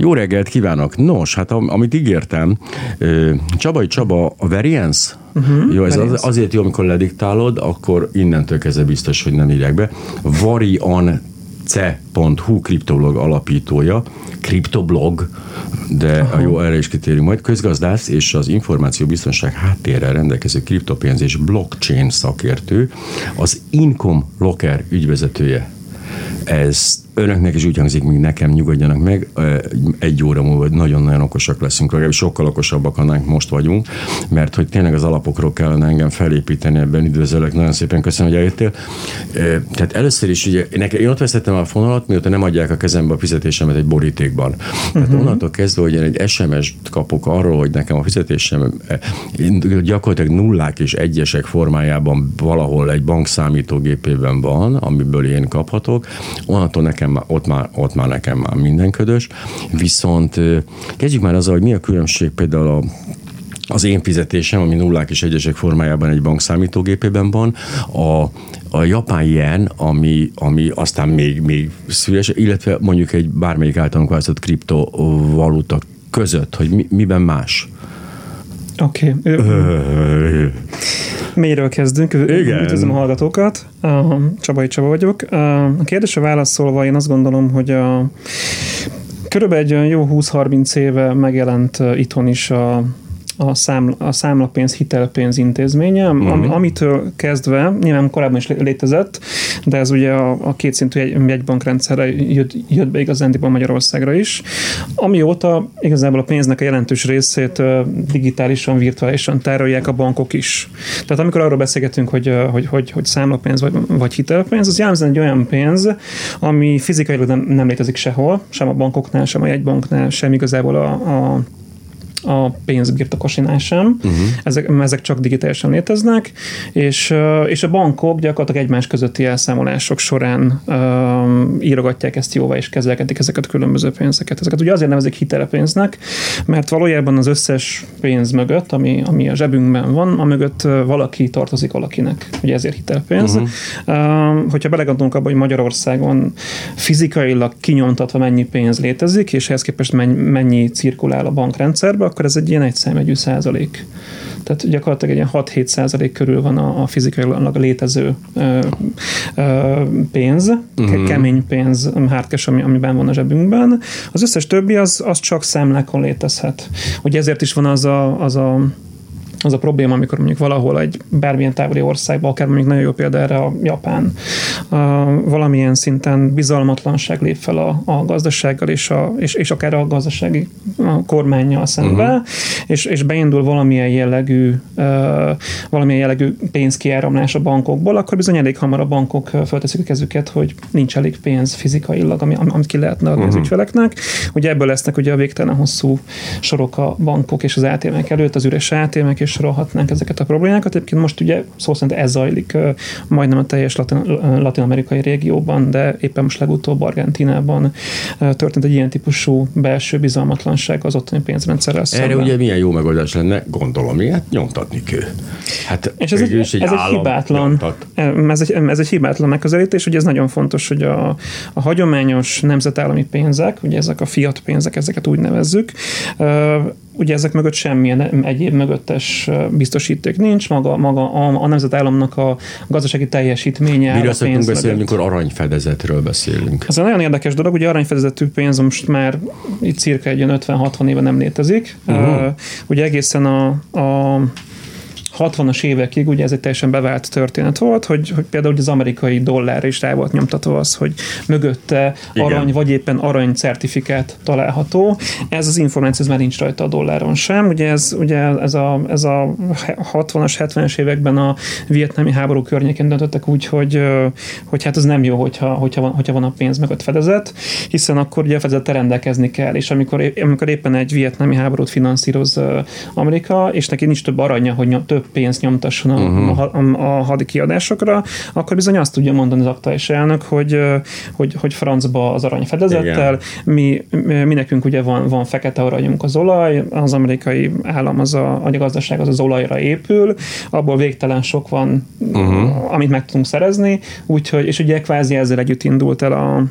Jó reggelt kívánok! Nos, hát am- amit ígértem, Csabai Csaba, a variance, uh-huh, jó, ez az, azért jó, amikor lediktálod, akkor innentől kezdve biztos, hogy nem írják be. Variance.hu kriptoblog alapítója, kriptoblog, de a jó erre is kitérünk majd, közgazdász és az információbiztonság háttérrel rendelkező kriptopénz és blockchain szakértő, az Income Locker ügyvezetője. Ez önöknek is úgy hangzik, mint nekem, nyugodjanak meg, egy óra múlva nagyon-nagyon okosak leszünk, legalábbis sokkal okosabbak, annál most vagyunk, mert hogy tényleg az alapokról kellene engem felépíteni ebben, üdvözöllek, nagyon szépen köszönöm, hogy eljöttél. Tehát először is ugye, nekem, én ott veszettem a fonalat, mióta nem adják a kezembe a fizetésemet egy borítékban. Tehát uh-huh. onnantól kezdve, hogy én egy SMS-t kapok arról, hogy nekem a fizetésem gyakorlatilag nullák és egyesek formájában valahol egy bank számítógépében van, amiből én kaphatok, onnantól nekem már, ott, már, ott már nekem már mindenködös. Viszont kezdjük már azzal, hogy mi a különbség például a az én fizetésem, ami nullák és egyesek formájában egy bank számítógépében van, a, a japán yen, ami, ami aztán még, még szüles, illetve mondjuk egy bármelyik általunk választott kriptovaluta között, hogy mi, miben más? Oké. Okay. Mélyről kezdünk. Igen. Üdvözlöm a hallgatókat. Csabai Csaba vagyok. A kérdésre válaszolva én azt gondolom, hogy a körülbelül egy jó 20-30 éve megjelent itthon is a a, számla, a számlapénz, hitelpénz intézménye, am, amitől kezdve, nyilván korábban is létezett, de ez ugye a, a kétszintű egy, jegybankrendszerre jött, jött be igazándiból Magyarországra is. Amióta igazából a pénznek a jelentős részét digitálisan, virtuálisan tárolják a bankok is. Tehát amikor arról beszélgetünk, hogy, hogy, hogy, hogy számlapénz vagy, vagy hitelpénz, az jellemzően egy olyan pénz, ami fizikailag nem, nem létezik sehol, sem a bankoknál, sem a jegybanknál, sem igazából a, a a pénzbirtokosnál sem. Uh-huh. Ezek, ezek csak digitálisan léteznek, és, és a bankok gyakorlatilag egymás közötti elszámolások során uh, írogatják ezt jóvá, és kezelgetik ezeket a különböző pénzeket. Ezeket ugye azért nevezik hitelepénznek, mert valójában az összes pénz mögött, ami, ami a zsebünkben van, a mögött valaki tartozik valakinek. Ugye ezért hitelepénz. Uh-huh. Uh, hogyha belegondolunk abba, hogy Magyarországon fizikailag kinyomtatva mennyi pénz létezik, és ehhez képest mennyi, mennyi cirkulál a bankrendszerbe, akkor ez egy ilyen egyszámegyű százalék. Tehát gyakorlatilag egy ilyen 6-7 százalék körül van a, a fizikailag létező ö, ö, pénz, uh-huh. kemény pénz, hardcash, ami, amiben van a zsebünkben. Az összes többi az, az csak számlákon létezhet. Ugye ezért is van az a, az a az a probléma, amikor mondjuk valahol egy bármilyen távoli országban, akár mondjuk nagyon jó példa erre a Japán, a, valamilyen szinten bizalmatlanság lép fel a, a gazdasággal és, a, és, és akár a gazdasági a kormányjal szembe, uh-huh. és, és beindul valamilyen jellegű uh, valamilyen jellegű pénzkiáramlás a bankokból, akkor bizony elég hamar a bankok fölteszik a kezüket, hogy nincs elég pénz fizikailag, ami, amit ki lehetne adni uh-huh. az ügyfeleknek. Ugye ebből lesznek ugye a végtelen hosszú sorok a bankok és az ATM-ek előtt, az üres ATM-ek, és sorolhatnánk ezeket a problémákat. Egyébként most ugye szó szerint ez zajlik majdnem a teljes latin, latin-amerikai régióban, de éppen most legutóbb Argentinában történt egy ilyen típusú belső bizalmatlanság az ottani pénzrendszerrel szemben. Erre ugye milyen jó megoldás lenne, gondolom, ilyet nyomtatni kell. Hát és ez egy, egy, ez egy hibátlan, ez egy, ez egy hibátlan megközelítés, ugye ez nagyon fontos, hogy a, a hagyományos nemzetállami pénzek, ugye ezek a fiat pénzek, ezeket úgy nevezzük, ugye ezek mögött semmilyen egyéb mögöttes biztosíték nincs, maga, maga a, a nemzetállamnak a gazdasági teljesítménye. Miről szoktunk beszélni, amikor aranyfedezetről beszélünk? Ez egy nagyon érdekes dolog, ugye aranyfedezetű pénz most már itt cirka egy 50-60 éve nem létezik. Uh-huh. Uh, ugye egészen a, a 60-as évekig ugye ez egy teljesen bevált történet volt, hogy, hogy például az amerikai dollár is rá volt nyomtatva az, hogy mögötte Igen. arany vagy éppen arany certifikát található. Ez az információ ez már nincs rajta a dolláron sem. Ugye ez, ugye ez, a, ez a 60-as, 70-es években a vietnámi háború környékén döntöttek úgy, hogy, hogy hát ez nem jó, hogyha, hogyha, van, hogyha van a pénz mögött fedezet, hiszen akkor ugye a fedezete rendelkezni kell, és amikor, amikor éppen egy vietnámi háborút finanszíroz Amerika, és neki nincs több aranya, hogy nyom, több pénzt nyomtasson a, uh-huh. a, a, hadi kiadásokra, akkor bizony azt tudja mondani az aktuális elnök, hogy, hogy, hogy francba az arany fedezettel, mi, mi nekünk ugye van, van fekete aranyunk az olaj, az amerikai állam, az a, a gazdaság az az olajra épül, abból végtelen sok van, uh-huh. amit meg tudunk szerezni, úgyhogy, és ugye kvázi ezzel együtt indult el a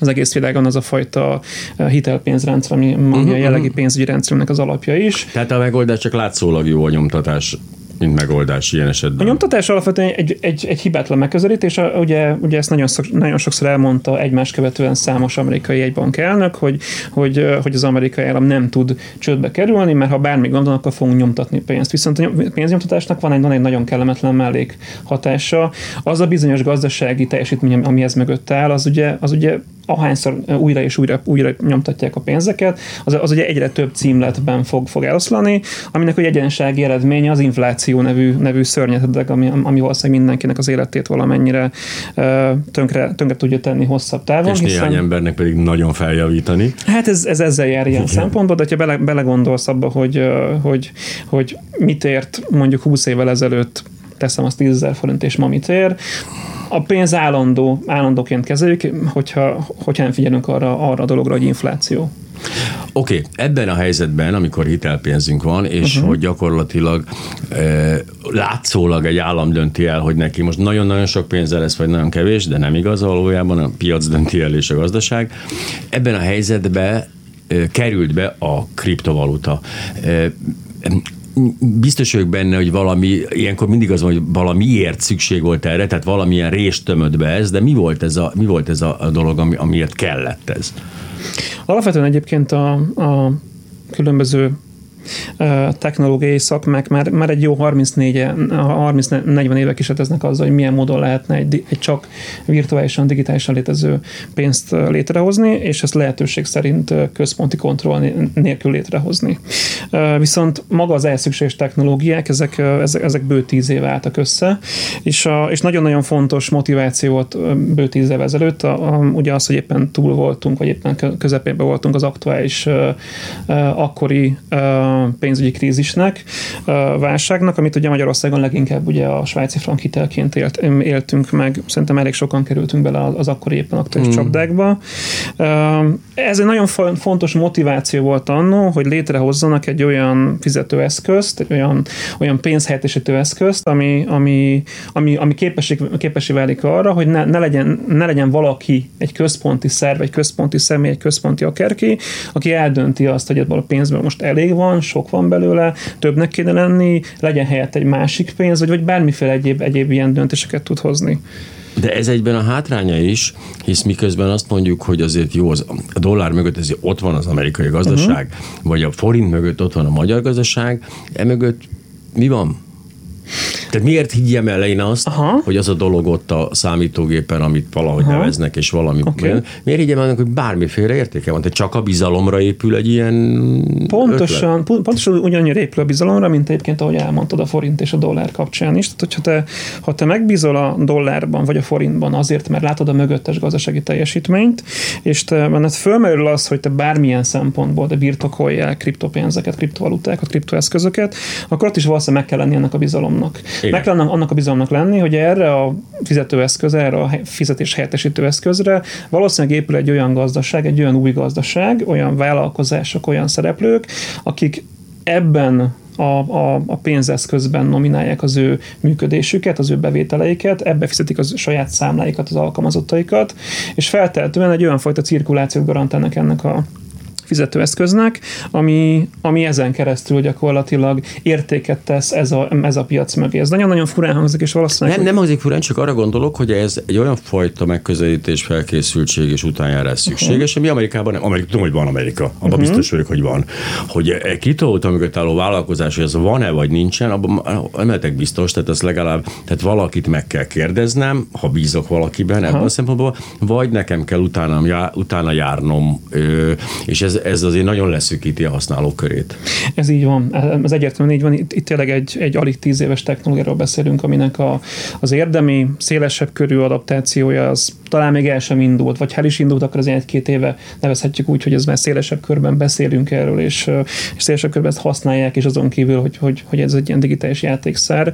az egész világon az a fajta hitelpénzrendszer, ami, uh-huh, a jellegi pénzügyi rendszerünknek az alapja is. Tehát a megoldás csak látszólag jó a nyomtatás mint megoldás ilyen esetben. A nyomtatás alapvetően egy, egy, egy hibátlan megközelítés, ugye, ugye ezt nagyon, szok, nagyon sokszor elmondta egymás követően számos amerikai egybank elnök, hogy, hogy, hogy az amerikai állam nem tud csődbe kerülni, mert ha bármi gond van, akkor fogunk nyomtatni pénzt. Viszont a pénznyomtatásnak van egy, van egy nagyon kellemetlen mellék hatása. Az a bizonyos gazdasági teljesítmény, ami ez mögött áll, az ugye, az ugye ahányszor újra és újra, újra nyomtatják a pénzeket, az, az ugye egyre több címletben fog, fog eloszlani, aminek egy egyensági eredménye az infláció nevű, nevű szörnyetedek, ami, ami valószínűleg mindenkinek az életét valamennyire tönkre, tönkre tudja tenni hosszabb távon. És hiszen, néhány embernek pedig nagyon feljavítani. Hát ez, ez ezzel jár ilyen Igen. szempontból, de ha bele, belegondolsz abba, hogy, hogy, hogy mit ért mondjuk 20 évvel ezelőtt teszem azt 10 forint, és ma mit ér, a pénz állandó, állandóként kezeljük, hogyha, hogyha nem figyelünk arra, arra a dologra, hogy infláció. Oké, okay. ebben a helyzetben, amikor hitelpénzünk van, és uh-huh. hogy gyakorlatilag e, látszólag egy állam dönti el, hogy neki most nagyon-nagyon sok pénze lesz, vagy nagyon kevés, de nem igaz valójában, a piac dönti el és a gazdaság. Ebben a helyzetben e, került be a kriptovaluta. E, biztos vagyok benne, hogy valami, ilyenkor mindig az van, hogy valamiért szükség volt erre, tehát valamilyen rést tömött be ez, de mi volt ez a, mi volt ez a dolog, ami, amiért kellett ez? Alapvetően egyébként a, a különböző technológiai szakmák már, már egy jó 34-40 éve kísérleteznek azzal, hogy milyen módon lehetne egy, egy csak virtuálisan, digitálisan létező pénzt létrehozni, és ezt lehetőség szerint központi kontroll nélkül létrehozni. Viszont maga az elszükséges technológiák, ezek, ezek, ezek bő tíz éve álltak össze, és, a, és nagyon-nagyon fontos motiváció volt bő tíz év ezelőtt, a, a, ugye az, hogy éppen túl voltunk, vagy éppen közepében voltunk az aktuális akkori pénzügyi krízisnek, válságnak, amit ugye Magyarországon leginkább ugye a svájci frank hitelként élt, éltünk meg, szerintem elég sokan kerültünk bele az akkor éppen aktuális hmm. csapdákba. Ez egy nagyon fontos motiváció volt annó, hogy létrehozzanak egy olyan fizetőeszközt, egy olyan, olyan pénzhelyettesítő eszközt, ami, ami, ami, ami képessé, képessé válik arra, hogy ne, ne, legyen, ne legyen valaki, egy központi szerv, egy központi személy, egy központi akárki, aki eldönti azt, hogy ebből a pénzből most elég van, sok van belőle, többnek kéne lenni, legyen helyett egy másik pénz, vagy, vagy bármiféle egyéb, egyéb ilyen döntéseket tud hozni. De ez egyben a hátránya is, hisz miközben azt mondjuk, hogy azért jó, az, a dollár mögött ezért ott van az amerikai gazdaság, uh-huh. vagy a forint mögött ott van a magyar gazdaság, emögött mi van? Tehát miért higgyem el én azt, Aha. hogy az a dolog ott a számítógépen, amit valahogy Aha. neveznek, és valami. Okay. Miért higgyem el, hogy bármiféle értéke van? Tehát csak a bizalomra épül egy ilyen Pontosan, ötlet? pontosan ugyanannyira épül a bizalomra, mint egyébként, ahogy elmondtad a forint és a dollár kapcsán is. Tehát, hogyha te, ha te megbízol a dollárban vagy a forintban azért, mert látod a mögöttes gazdasági teljesítményt, és te benned fölmerül az, hogy te bármilyen szempontból de birtokolják kriptopénzeket, kriptovalutákat, kriptoeszközöket, akkor ott is valószínűleg meg kell lenni ennek a bizalomnak. Igen. Meg kellene annak a bizalomnak lenni, hogy erre a fizetőeszköz, erre a fizetés helyettesítő eszközre valószínűleg épül egy olyan gazdaság, egy olyan új gazdaság, olyan vállalkozások, olyan szereplők, akik ebben a, a, a pénzeszközben nominálják az ő működésüket, az ő bevételeiket, ebbe fizetik az saját számláikat, az alkalmazottaikat, és feltehetően egy olyan fajta cirkulációt garantálnak ennek a fizetőeszköznek, ami, ami ezen keresztül gyakorlatilag értéket tesz ez a, ez a piac mögé. Ez nagyon-nagyon furán hangzik, és valószínűleg... Nem, nem hangzik furán, csak arra gondolok, hogy ez egy olyan fajta megközelítés, felkészültség és utánjárás szükséges, uh-huh. ami Amerikában nem. Amerika, tudom, hogy van Amerika, abban uh-huh. biztos vagyok, hogy van. Hogy egy kitolóta mögött álló vállalkozás, hogy ez van-e vagy nincsen, abban nem lehetek biztos, tehát ez legalább, tehát valakit meg kell kérdeznem, ha bízok valakiben uh-huh. ebben a szempontból, vagy nekem kell utána, utána járnom, és ez, ez azért nagyon leszűkíti a használók körét. Ez így van, ez egyértelműen így van. Itt, itt tényleg egy, egy alig tíz éves technológiáról beszélünk, aminek a, az érdemi, szélesebb körű adaptációja az talán még el sem indult, vagy ha is indult, akkor az egy-két éve nevezhetjük úgy, hogy ez már szélesebb körben beszélünk erről, és, és szélesebb körben ezt használják, és azon kívül, hogy, hogy, hogy ez egy ilyen digitális játékszer.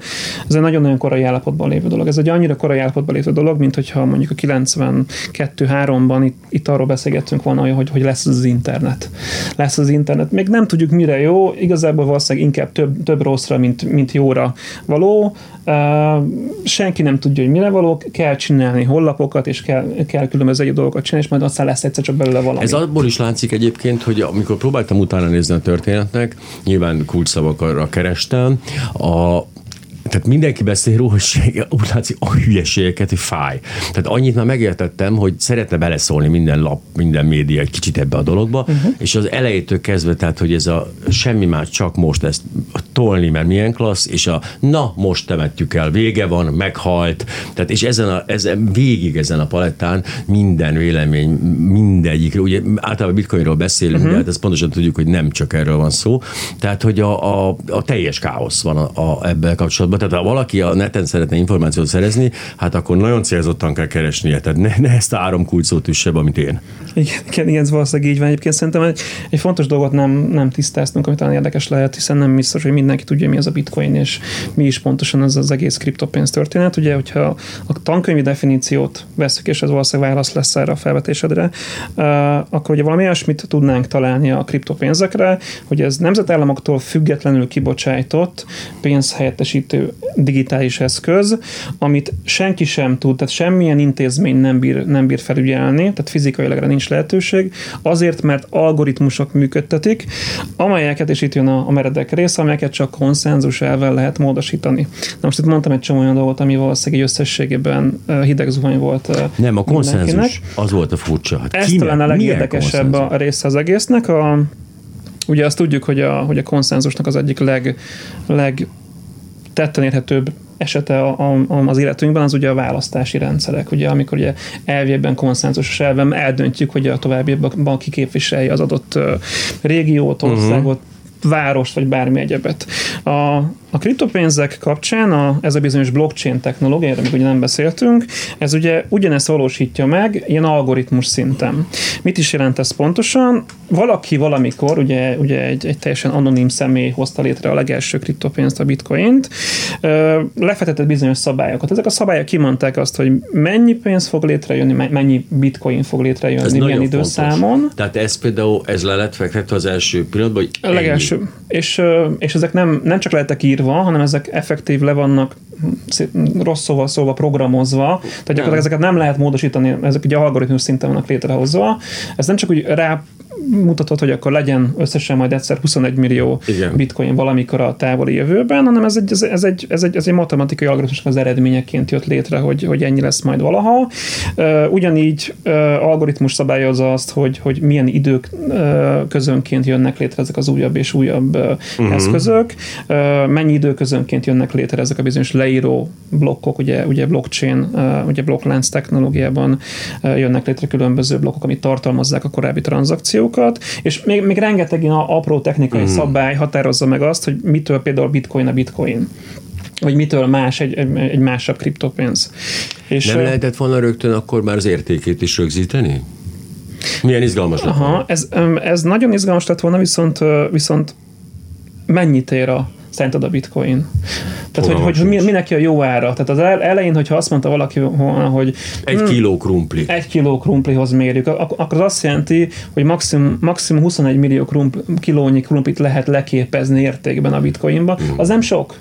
Ez egy nagyon-nagyon korai állapotban lévő dolog. Ez egy annyira korai állapotban lévő dolog, mint hogyha mondjuk a 92-3-ban itt, itt arról beszélgettünk volna, hogy, hogy lesz az internet internet. Lesz az internet. Még nem tudjuk mire jó, igazából valószínűleg inkább több, több rosszra, mint, mint jóra való. Uh, senki nem tudja, hogy mire való, kell csinálni hollapokat, és kell, kell különböző egy dolgokat csinálni, és majd aztán lesz egyszer csak belőle valami. Ez abból is látszik egyébként, hogy amikor próbáltam utána nézni a történetnek, nyilván kulcsszavakra kerestem, a, tehát mindenki beszél róla, hogy úgy látszik a hülyeségeket, hogy fáj. Tehát annyit már megértettem, hogy szeretne beleszólni minden lap, minden média egy kicsit ebbe a dologba, uh-huh. és az elejétől kezdve, tehát hogy ez a semmi más, csak most ezt tolni, mert milyen klassz, és a na, most temetjük el, vége van, meghalt, tehát és ezen a, ezen, végig ezen a palettán minden vélemény, mindegyik, ugye általában bitcoinról beszélünk, uh-huh. de hát ezt pontosan tudjuk, hogy nem csak erről van szó, tehát hogy a, a, a teljes káosz van a, a, ebben kapcsolatban, tehát ha valaki a neten szeretne információt szerezni, hát akkor nagyon célzottan kell keresnie, tehát ne, ne ezt a három kulcsot üsse, amit én. Igen, igen, ez valószínűleg így van. Egyébként szerintem egy, egy fontos dolgot nem, nem tisztáztunk, amit talán érdekes lehet, hiszen nem biztos, hogy mindenki tudja, mi az a bitcoin, és mi is pontosan az az egész kriptopénz történet. Ugye, hogyha a tankönyvi definíciót veszük, és ez valószínűleg válasz lesz erre a felvetésedre, uh, akkor ugye valami olyasmit tudnánk találni a kriptopénzekre, hogy ez nemzetállamoktól függetlenül kibocsájtott pénzhelyettesítő digitális eszköz, amit senki sem tud, tehát semmilyen intézmény nem bír, nem bír felügyelni, tehát fizikailag erre nincs lehetőség, azért, mert algoritmusok működtetik, amelyeket, és itt jön a, a meredek rész, amelyeket csak konszenzus elvel lehet módosítani. Na most itt mondtam egy csomó olyan dolgot, ami valószínűleg összességében hideg zuhany volt. Nem, a konszenzus, az volt a furcsa. Hát Ez talán a legérdekesebb a része az egésznek. A, ugye azt tudjuk, hogy a, hogy a konszenzusnak az egyik leg, leg tetten érhetőbb esete a, a, az életünkben az ugye a választási rendszerek, ugye amikor ugye elvében konszenzusos elven eldöntjük, hogy a továbbiakban ki képviselje az adott régiót, országot, uh-huh. várost, vagy bármi egyebet. A, a kriptopénzek kapcsán a, ez a bizonyos blockchain technológia, még ugye nem beszéltünk, ez ugye ugyanezt valósítja meg ilyen algoritmus szinten. Mit is jelent ez pontosan? Valaki valamikor, ugye, ugye egy, egy teljesen anonim személy hozta létre a legelső kriptopénzt, a bitcoint, lefetetett bizonyos szabályokat. Ezek a szabályok kimondták azt, hogy mennyi pénz fog létrejönni, mennyi bitcoin fog létrejönni, ez milyen időszámon. Fontos. Tehát ez például, ez le lett fektetve az első pillanatban, hogy A legelső. És, és ezek nem, nem csak lehettek írva, írva, hanem ezek effektív le vannak rossz szóval szóval programozva, tehát gyakorlatilag ezeket nem lehet módosítani, ezek ugye algoritmus szinten vannak létrehozva. Ez nem csak úgy rá mutatott, hogy akkor legyen összesen majd egyszer 21 millió Igen. bitcoin valamikor a távoli jövőben, hanem ez egy, ez, ez egy, ez egy, ez egy matematikai algoritmusnak az eredményeként jött létre, hogy, hogy ennyi lesz majd valaha. Ugyanígy algoritmus szabályozza azt, hogy, hogy milyen idők közönként jönnek létre ezek az újabb és újabb uh-huh. eszközök, mennyi időközönként jönnek létre ezek a bizonyos leíró blokkok, ugye, ugye blockchain, ugye blokklánc technológiában jönnek létre különböző blokkok, amit tartalmazzák a korábbi tranzakciókat, és még, még rengeteg ilyen apró technikai mm. szabály határozza meg azt, hogy mitől például bitcoin a bitcoin vagy mitől más egy, egy, egy másabb kriptopénz. És Nem lehetett volna rögtön akkor már az értékét is rögzíteni? Milyen izgalmas lett Aha, ez, ez nagyon izgalmas lett volna, viszont, viszont mennyit ér a szerinted a bitcoin? Tehát, hogy, hogy, hogy minek a jó ára? Tehát az elején, hogyha azt mondta valaki, hogy egy hmm, kiló krumpli. Egy kiló krumplihoz mérjük, akkor az azt jelenti, hogy maximum, maximum 21 millió krumpli, kilónyi krumplit lehet leképezni értékben a bitcoinba. Hmm. Az nem sok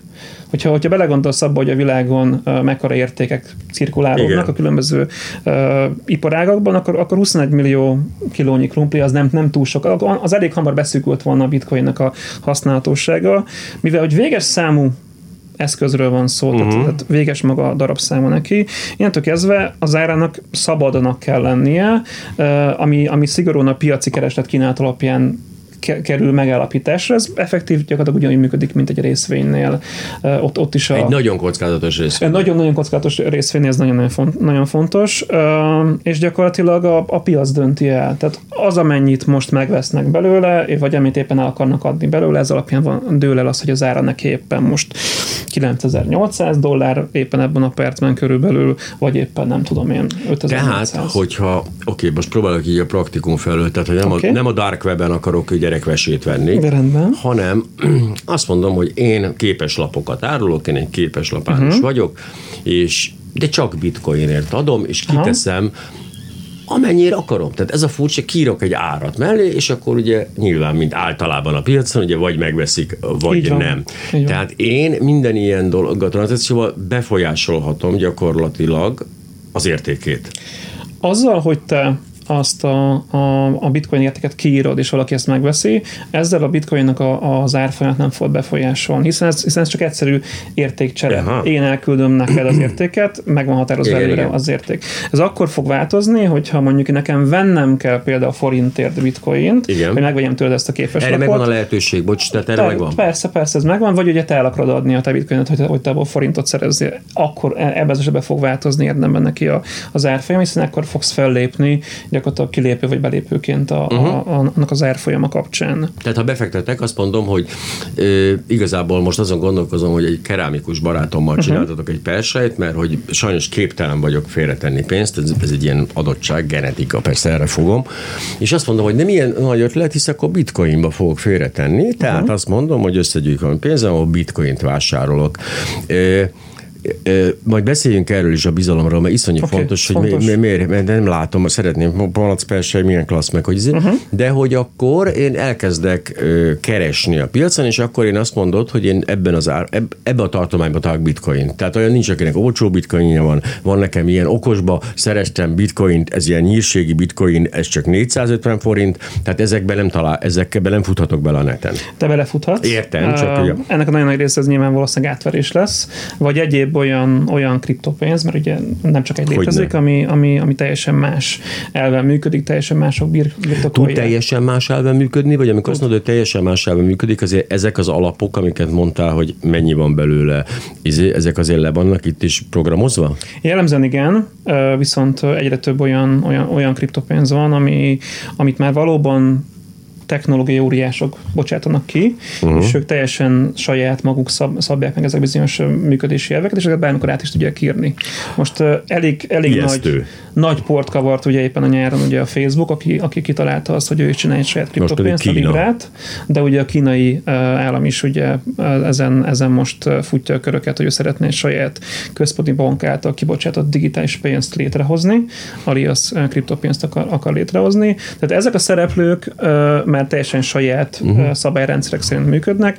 hogyha, hogyha belegondolsz abba, hogy a világon uh, mekkora értékek cirkulálódnak a különböző uh, iparágakban, akkor, akkor 21 millió kilónyi krumpli az nem, nem túl sok. Az elég hamar beszűkült volna a bitcoinnak a használhatósága, mivel hogy véges számú eszközről van szó, uh-huh. tehát, mhm. tehát véges maga a darabszáma neki. Innentől kezdve az árának szabadnak kell lennie, ami, ami szigorúan a piaci kereslet kínálat alapján kerül megállapításra. Ez effektív gyakorlatilag ugyanúgy működik, mint egy részvénynél. Ott, ott is a, egy nagyon kockázatos részvény. Nagyon-nagyon kockázatos részvény, ez nagyon, nagyon fontos, és gyakorlatilag a, a piac dönti el. Tehát az, amennyit most megvesznek belőle, vagy amit éppen el akarnak adni belőle, ez alapján van, dől el az, hogy az ára neki éppen most 9800 dollár éppen ebben a percben körülbelül, vagy éppen nem tudom én 5800. Tehát, hogyha, oké, most próbálok így a praktikum felől, tehát hogy nem, okay. a, nem a dark webben akarok gyerekvesét venni, De rendben. hanem azt mondom, hogy én képes lapokat árulok, én egy képes lapárus uh-huh. vagyok, és de csak bitcoinért adom, és kiteszem Aha amennyire akarom. Tehát ez a furcsa, kírok egy árat mellé, és akkor ugye nyilván, mint általában a piacon, ugye vagy megveszik, vagy nem. Tehát én minden ilyen dolgot tranzakcióval befolyásolhatom gyakorlatilag az értékét. Azzal, hogy te azt a, a, a bitcoin értéket kiírod, és valaki ezt megveszi, ezzel a bitcoinnak a, az árfolyamát nem fog befolyásolni, hiszen ez, hiszen ez csak egyszerű értékcsere. Aha. Én elküldöm neked az értéket, meg van határozva előre az érték. Ez akkor fog változni, hogyha mondjuk nekem vennem kell például a forintért bitcoint, igen. hogy megvegyem tőled ezt a képes Erre megvan a lehetőség, bocs, tehát erre te, megvan? Persze, persze, ez megvan, vagy ugye te el akarod adni a te bitcoinot, hogy, hogy te abból forintot szerezzél, akkor e, ebben az esetben fog változni érdemben neki a, az árfolyam, hiszen akkor fogsz fellépni gyakorlatilag kilépő vagy belépőként a, uh-huh. a, a, annak az árfolyama kapcsán. Tehát ha befektetek, azt mondom, hogy e, igazából most azon gondolkozom, hogy egy kerámikus barátommal uh-huh. csináltatok egy persejt, mert hogy sajnos képtelen vagyok félretenni pénzt, ez, ez egy ilyen adottság, genetika, persze erre fogom, és azt mondom, hogy nem ilyen nagy ötlet, hisz akkor bitcoinba fogok félretenni, tehát uh-huh. azt mondom, hogy összegyűjtöm pénzem, ahol bitcoint vásárolok. E, majd beszéljünk erről is a bizalomról, mert iszonyú okay, fontos, hogy fontos. Mi, miért, mert nem látom, szeretném, Palac persze, milyen klassz meg, hogy uh-huh. de hogy akkor én elkezdek keresni a piacon, és akkor én azt mondod, hogy én ebben az ár, eb, ebbe a tartományban találok bitcoin. Tehát olyan nincs, akinek olcsó bitcoinja van, van nekem ilyen okosba, szereztem bitcoint, ez ilyen nyírségi bitcoin, ez csak 450 forint, tehát ezekben nem talál, ezekben nem futhatok bele a neten. Te belefuthatsz. Értem, csak uh, ugye. Ennek a nagyon nagy része ez nyilván valószínűleg átverés lesz, vagy egyéb olyan, olyan kriptopénz, mert ugye nem csak egy létezik, ami, ami, ami teljesen más elven működik, teljesen mások bir, Tud teljesen más elven működni, vagy amikor azt mondod, hogy teljesen más elven működik, azért ezek az alapok, amiket mondtál, hogy mennyi van belőle, izé, ezek azért le vannak itt is programozva? Jellemzően igen, viszont egyre több olyan, olyan, olyan kriptopénz van, ami, amit már valóban technológiai óriások bocsátanak ki, uh-huh. és ők teljesen saját maguk szab, szabják meg ezek bizonyos működési elveket, és ezeket bármikor át is tudják írni. Most uh, elég, elég nagy, nagy port kavart ugye éppen a nyáron ugye a Facebook, aki, aki kitalálta azt, hogy ő is csinálja egy saját kriptopénzt, a Librát, de ugye a kínai uh, állam is ugye uh, ezen, ezen most futja a köröket, hogy ő szeretne egy saját központi bank által kibocsátott digitális pénzt létrehozni, alias kriptopénzt akar, akar létrehozni. Tehát ezek a szereplők uh, már teljesen saját uh-huh. szabályrendszerek szerint működnek,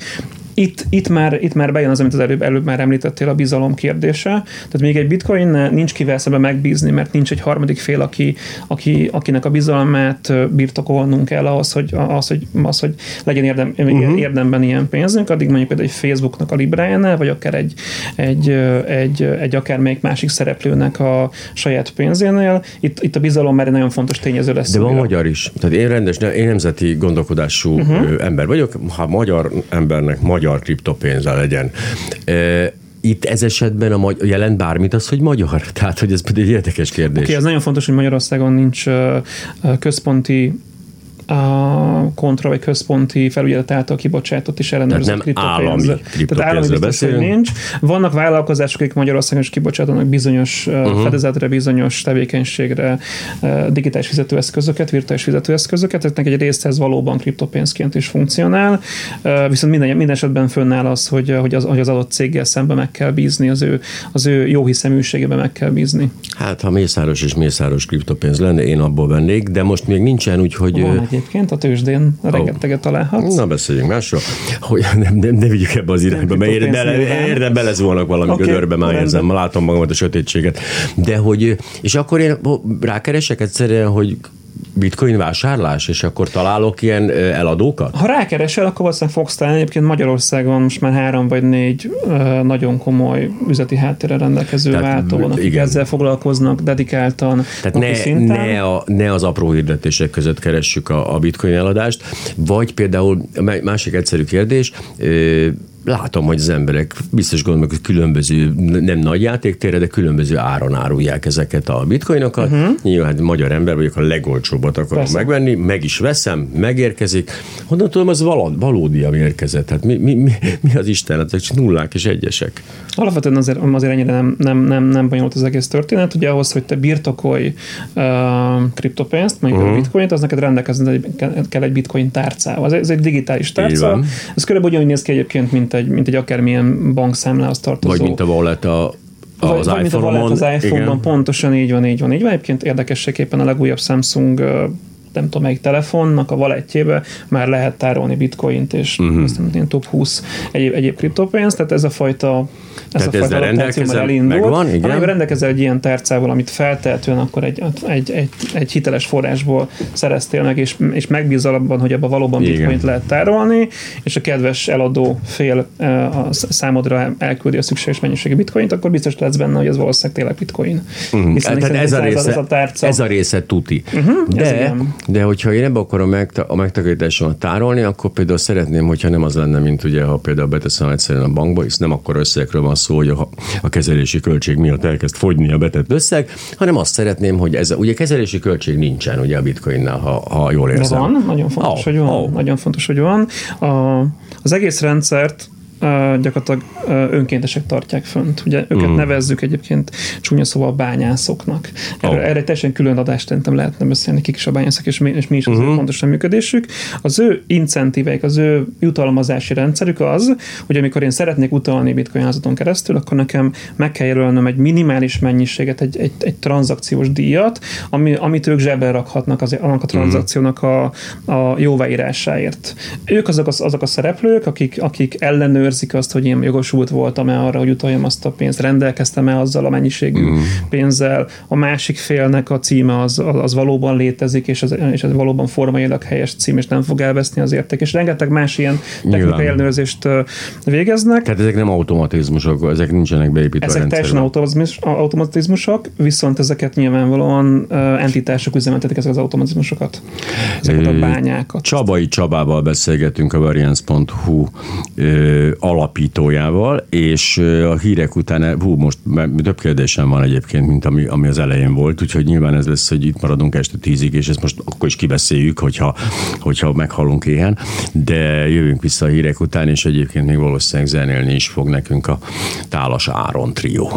itt, itt, már, itt már bejön az, amit az előbb, előbb már említettél, a bizalom kérdése. Tehát még egy bitcoin nincs kivel szemben megbízni, mert nincs egy harmadik fél, aki, aki, akinek a bizalmát birtokolnunk kell ahhoz, hogy, az, hogy, az, hogy legyen érdem, uh-huh. érdemben ilyen pénzünk, addig mondjuk például egy Facebooknak a Librájánál, vagy akár egy, egy, egy, egy akármelyik másik szereplőnek a saját pénzénél, itt, itt a bizalom már egy nagyon fontos tényező lesz. De van újra. magyar is. Tehát én rendes, én nemzeti gondolkodású uh-huh. ember vagyok. Ha magyar embernek magyar magyar kriptopénze legyen. Itt ez esetben a magy- jelent bármit az, hogy magyar? Tehát, hogy ez pedig egy érdekes kérdés. Oké, okay, ez nagyon fontos, hogy Magyarországon nincs központi a kontra vagy központi felügyelet által kibocsátott és ellenőrzött kriptopénz. Tehát állami beszélünk. nincs. Vannak vállalkozások, akik Magyarországon is kibocsátanak bizonyos uh-huh. fedezetre, bizonyos tevékenységre digitális fizetőeszközöket, virtuális fizetőeszközöket, tehát egy része ez valóban kriptopénzként is funkcionál, viszont minden, minden esetben fönnáll az, hogy, hogy, az, hogy az adott céggel szemben meg kell bízni, az ő, az ő jó hiszeműségében meg kell bízni. Hát, ha mészáros és mészáros kriptopénz lenne, én abból vennék, de most még nincsen úgy, hogy... Van egyébként, a tőzsdén rengeteget találhatsz. Na, beszéljünk másról. Hogy nem, nem, ne vigyük ebbe az irányba, mert érde, bele, érde belezúlnak valami okay, gödörbe, már érzem, látom magamat a sötétséget. De hogy, és akkor én rákeresek egyszerűen, hogy bitcoin vásárlás, és akkor találok ilyen eladókat? Ha rákeresel, akkor valószínűleg fogsz találni. Egyébként Magyarországon most már három vagy négy nagyon komoly üzleti háttérre rendelkező Tehát, váltó akik igen. ezzel foglalkoznak dedikáltan. Tehát ne, szinten. ne, a, ne az apró hirdetések között keressük a, a bitcoin eladást, vagy például másik egyszerű kérdés, látom, hogy az emberek biztos gondolnak, hogy különböző, nem nagy játéktérre, de különböző áron árulják ezeket a bitcoinokat. Uh-huh. Nyilván magyar ember vagyok, a legolcsóbbat akarom Persze. megvenni, meg is veszem, megérkezik. Honnan tudom, az valódi, valódi ami érkezett. Hát mi, mi, mi, mi az Isten? Hát csak nullák és egyesek. Alapvetően azért, azért ennyire nem, nem, nem, nem bonyolult az egész történet. Ugye ahhoz, hogy te birtokolj uh, kriptopénzt, mondjuk uh-huh. a bitcoint, az neked rendelkezni kell egy bitcoin tárcával. Ez, ez egy digitális tárca. Ez körülbelül ugyanúgy néz ki egyébként, mint egy, mint egy akármilyen bankszámlához tartozó. Vagy mint a wallet a a az iPhone-on. Az iPhone-ban pontosan így van, így van, így van. Egyébként érdekességképpen a legújabb Samsung nem tudom melyik telefonnak a valetjébe már lehet tárolni bitcoint, és uh-huh. azt mondom, top 20 egyéb, egyéb kriptopénzt, tehát ez a fajta ez Tehát a ezzel rendelkezel, elindul. megvan, igen? Hanem rendelkezel egy ilyen tárcával, amit feltehetően akkor egy, egy, egy, egy hiteles forrásból szereztél meg, és, és megbízol abban, hogy abban valóban Igen. bitcoint lehet tárolni, és a kedves eladó fél a számodra elküldi a szükséges mennyiségű bitcoint, akkor biztos lehetsz benne, hogy ez valószínűleg tényleg bitcoin. Mhm. Hiszen- Tehát hiszen ez a, része, ez a tárca. ez a része tuti. Uh-huh, De. De hogyha én ebbe akarom megta- a megtakarításomat tárolni, akkor például szeretném, hogyha nem az lenne, mint ugye, ha például beteszem egyszerűen a bankba, és nem akkor összegekről van szó, hogy a, a kezelési költség miatt elkezd fogyni a betett összeg, hanem azt szeretném, hogy ez a, ugye kezelési költség nincsen ugye a bitcoinnál, ha, ha jól De érzem. van, nagyon fontos, Ó, hogy van. ó. Nagyon fontos, hogy van. A, az egész rendszert gyakorlatilag önkéntesek tartják fönt. Ugye őket Mm. nevezzük egyébként csúnya szóval bányászoknak. Erre, Ó. erre egy teljesen külön adást szerintem lehetne beszélni, kik is a bányászok, és mi, és mi is az Mhm. uh-huh. pontosan működésük. Az ő incentíveik, az ő jutalmazási rendszerük az, hogy amikor én szeretnék utalni bitcoin házaton keresztül, akkor nekem meg kell jelölnöm egy minimális mennyiséget, egy, egy, egy tranzakciós díjat, ami, amit ők zsebben rakhatnak az, annak a tranzakciónak a, a jóváírásáért. Ők azok, az, azok a szereplők, akik, akik ellenőrzik azt, hogy én jogosult voltam-e arra, hogy utaljam azt a pénzt, rendelkeztem-e azzal a mennyiségű mm. pénzzel, a másik félnek a címe az, az, valóban létezik, és az, és az valóban formailag helyes cím, és nem fog elveszni az érték, és rengeteg más ilyen technikai ellenőrzést végeznek. Tehát ezek nem automatizmusok, ezek nincsenek beépítve Ezek teljesen automatizmus, automatizmusok, viszont ezeket nyilvánvalóan entitások üzemeltetik ezek az automatizmusokat, ezeket a bányákat. Csabai Csabával beszélgetünk a Variance.hu alapítójával, és a hírek után, hú, most több kérdésem van egyébként, mint ami, ami az elején volt, úgyhogy nyilván ez lesz, hogy itt maradunk este tízig, és ezt most akkor is kibeszéljük, hogyha, hogyha meghalunk éhen, de jövünk vissza a hírek után, és egyébként még valószínűleg zenélni is fog nekünk a Tálas Áron trió.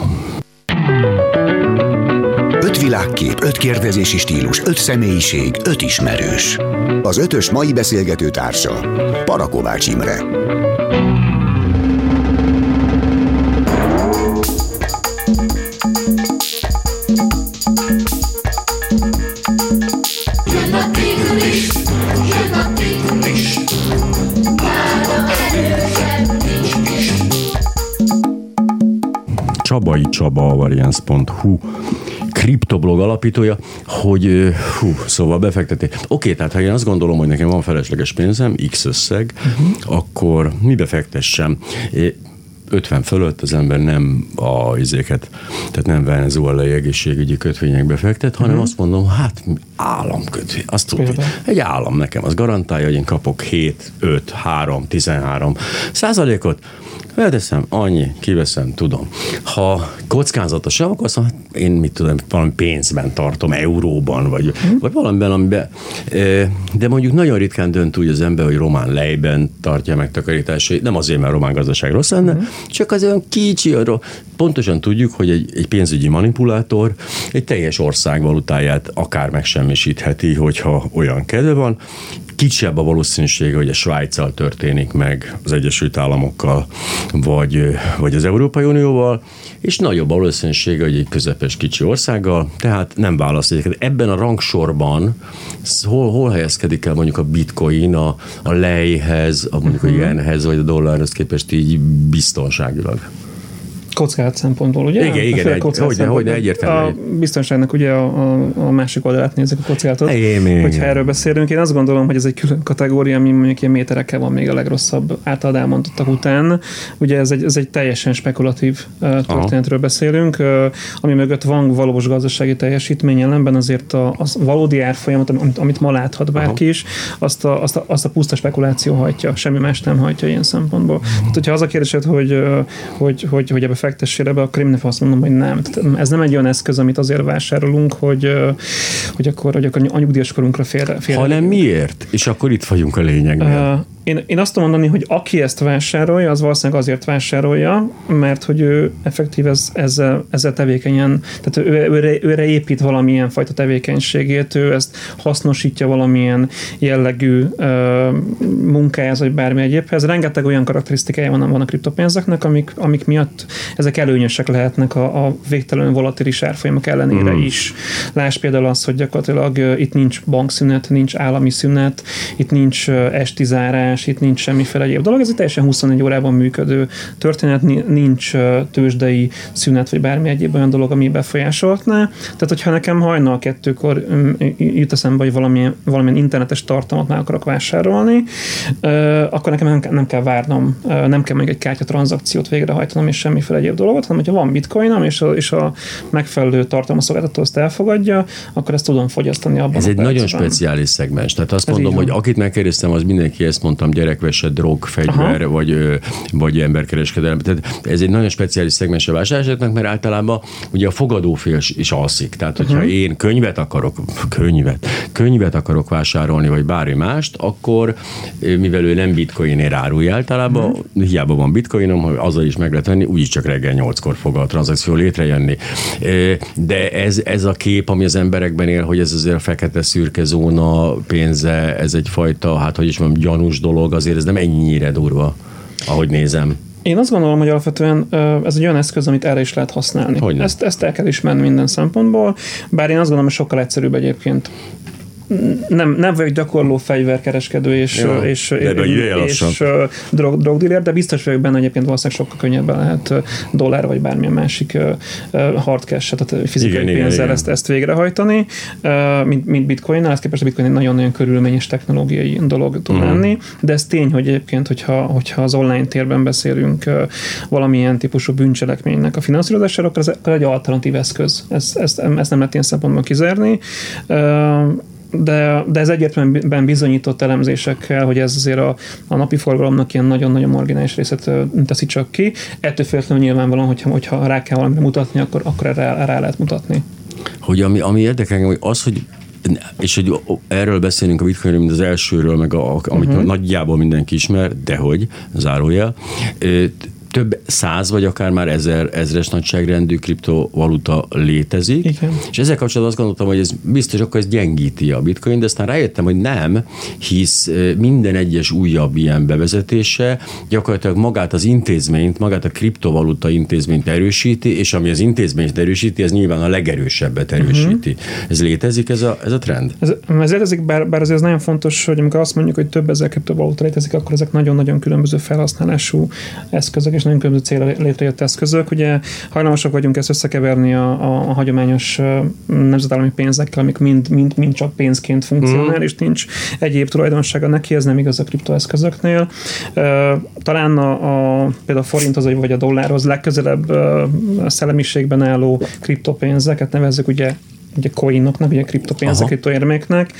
Öt világkép, öt kérdezési stílus, öt személyiség, öt ismerős. Az ötös mai beszélgető társa Parakovács Imre. Csabai Csaba, a Variance.hu kriptoblog alapítója, hogy hú, szóval befekteté. Oké, tehát ha én azt gondolom, hogy nekem van felesleges pénzem, X összeg, uh-huh. akkor mibe fektessem? É, 50 fölött az ember nem a izéket, tehát nem venezuelai egészségügyi kötvényekbe fektet, hanem uh-huh. azt mondom, hát államkötvény, azt tudja. Egy állam nekem az garantálja, hogy én kapok 7, 5, 3, 13 százalékot, Felteszem, annyi, kiveszem, tudom. Ha kockázatos, akkor azt mondom, hát én mit tudom, valami pénzben tartom, euróban, vagy, vagy valamiben, amiben. eh, De mondjuk nagyon ritkán dönt úgy az ember, hogy román lejben tartja a megtakarításait. Nem azért, mert a román gazdaság rossz lenne, csak az olyan kicsi, arról pontosan tudjuk, hogy egy, egy pénzügyi manipulátor egy teljes ország valutáját akár megsemmisítheti, hogyha olyan kedve van. Kisebb a valószínűsége, hogy a Svájccal történik meg, az Egyesült Államokkal, vagy, vagy az Európai Unióval, és nagyobb a valószínűsége, hogy egy közepes kicsi országgal, tehát nem választ. Ebben a rangsorban hol, hol helyezkedik el mondjuk a bitcoin a, a lejhez, a mondjuk a jenhez, vagy a dollárhoz képest így biztonságilag? Kockázat szempontból, ugye? Igen, igen, egy- hogyne, hogyne, egyértelmű. A biztonságnak ugye a, a, a másik oldalát nézzük a kockázatot. Igen, igen. Hogyha erről beszélünk, én azt gondolom, hogy ez egy külön kategória, ami mondjuk ilyen méterekkel van még a legrosszabb általad elmondottak után. Ugye ez egy, ez egy teljesen spekulatív uh, történetről beszélünk, uh, ami mögött van valós gazdasági teljesítmény ellenben azért a, az valódi árfolyamat, amit, amit ma láthat bárki is, azt a, azt, a, azt a puszta spekuláció hajtja, semmi más nem hajtja ilyen szempontból. Tehát, hogyha az a kérdésed, hogy, hogy, hogy, hogy ebbe fektessél ebbe, akkor én nem azt mondom, hogy nem. Tehát ez nem egy olyan eszköz, amit azért vásárolunk, hogy, hogy akkor, hogy akkor a nyugdíjas korunkra félre, félre Hanem miért? És akkor itt vagyunk a lényegnél. Uh, én, én azt tudom mondani, hogy aki ezt vásárolja, az valószínűleg azért vásárolja, mert hogy ő effektív ez, ezzel, ezzel tevékenyen, tehát ő, őre, őre épít valamilyen fajta tevékenységét, ő ezt hasznosítja valamilyen jellegű uh, munkájához, vagy bármi egyébhez. Rengeteg olyan karakterisztikája van, van a kriptopénzeknek, amik, amik miatt ezek előnyösek lehetnek a, a végtelenül volatilis árfolyamok ellenére mm. is. Láss például az, hogy gyakorlatilag itt nincs bankszünet, nincs állami szünet, itt nincs esti zárás, itt nincs semmiféle egyéb dolog. Ez egy teljesen 24 órában működő történet, nincs tőzsdei szünet, vagy bármi egyéb olyan dolog, ami befolyásolhatná. Tehát, hogyha nekem hajnal kettőkor jut eszembe, hogy valamilyen, valamilyen internetes tartalmat meg akarok vásárolni, akkor nekem nem, nem kell várnom, nem kell még egy kártyatranszakciót végrehajtanom, és semmiféle egyéb dolgot, hanem hogyha van bitcoinom, és a, és a megfelelő tartalmaszolgáltató azt elfogadja, akkor ezt tudom fogyasztani abban Ez egy nagyon speciális szegmens. Tehát azt Ez mondom, hogy akit megkérdeztem, az mindenki ezt mondtam, gyerekvese, drog, fegyver, vagy, ö, vagy emberkereskedelem. Tehát ez egy nagyon speciális szegmens a vásárlásoknak, mert általában ugye a fogadófél is alszik. Tehát, hogyha uh-huh. én könyvet akarok, könyvet, könyvet akarok vásárolni, vagy bármi mást, akkor mivel ő nem bitcoinért árulja általában, uh-huh. hiába van bitcoinom, hogy azzal is meg lehet venni, úgyis csak reggel nyolckor fog a tranzakció létrejönni. De ez, ez a kép, ami az emberekben él, hogy ez azért a fekete szürke zóna pénze, ez egyfajta, hát hogy is mondjam, gyanús dolog, azért ez nem ennyire durva, ahogy nézem. Én azt gondolom, hogy alapvetően ez egy olyan eszköz, amit erre is lehet használni. Hogyne. Ezt, ezt el kell ismerni minden szempontból, bár én azt gondolom, hogy sokkal egyszerűbb egyébként nem, nem vagyok gyakorló fegyverkereskedő és, Jó, és, de és, és drog, drogdealer, de biztos vagyok benne egyébként valószínűleg sokkal könnyebben lehet dollár vagy bármilyen másik hard cash, tehát fizikai Igen, pénzzel igen. ezt, ezt végrehajtani, mint, mint bitcoinnál, ez képest a bitcoin egy nagyon-nagyon körülményes technológiai dolog tud Mhm. lenni, de ez tény, hogy egyébként, hogyha, hogyha az online térben beszélünk valamilyen típusú bűncselekménynek a finanszírozására, akkor ez egy alternatív eszköz. Ezt, ezt, ezt nem lehet ilyen szempontból kizárni. De, de ez egyértelműen bizonyított elemzésekkel, hogy ez azért a, a napi forgalomnak ilyen nagyon-nagyon marginális részét teszi csak ki. Ettől függetlenül nyilvánvalóan, hogyha, hogyha rá kell valamire mutatni, akkor, akkor erre rá lehet mutatni. hogy ami, ami érdekel engem, hogy az, hogy és hogy erről beszélünk a bitcoinról, mint az elsőről, meg a, amit uh-huh. nagyjából mindenki ismer, dehogy, zárójel, ö, több száz, vagy akár már ezer, ezres nagyságrendű kriptovaluta létezik. Igen. És ezzel kapcsolatban azt gondoltam, hogy ez biztos, akkor ez gyengíti a bitcoin, de aztán rájöttem, hogy nem, hisz minden egyes újabb ilyen bevezetése gyakorlatilag magát az intézményt, magát a kriptovaluta intézményt erősíti, és ami az intézményt erősíti, ez nyilván a legerősebbet erősíti. Uh-huh. Ez létezik, ez a, ez a trend? Ez, ez létezik, bár, bár azért ez nagyon fontos, hogy amikor azt mondjuk, hogy több ezer kriptovaluta létezik, akkor ezek nagyon-nagyon különböző felhasználású eszközök, és nagyon különböző célra létrejött eszközök. Ugye hajlamosak vagyunk ezt összekeverni a, a, a hagyományos nemzetállami pénzekkel, amik mind, mind, mind csak pénzként funkcionál, mm. és nincs egyéb tulajdonsága neki, ez nem igaz a kriptoeszközöknél. Talán a, a, például a forinthoz vagy a dollárhoz legközelebb szellemiségben álló kriptopénzeket nevezzük ugye ugye coinoknak, ugye kriptopénzek, kriptoérméknek.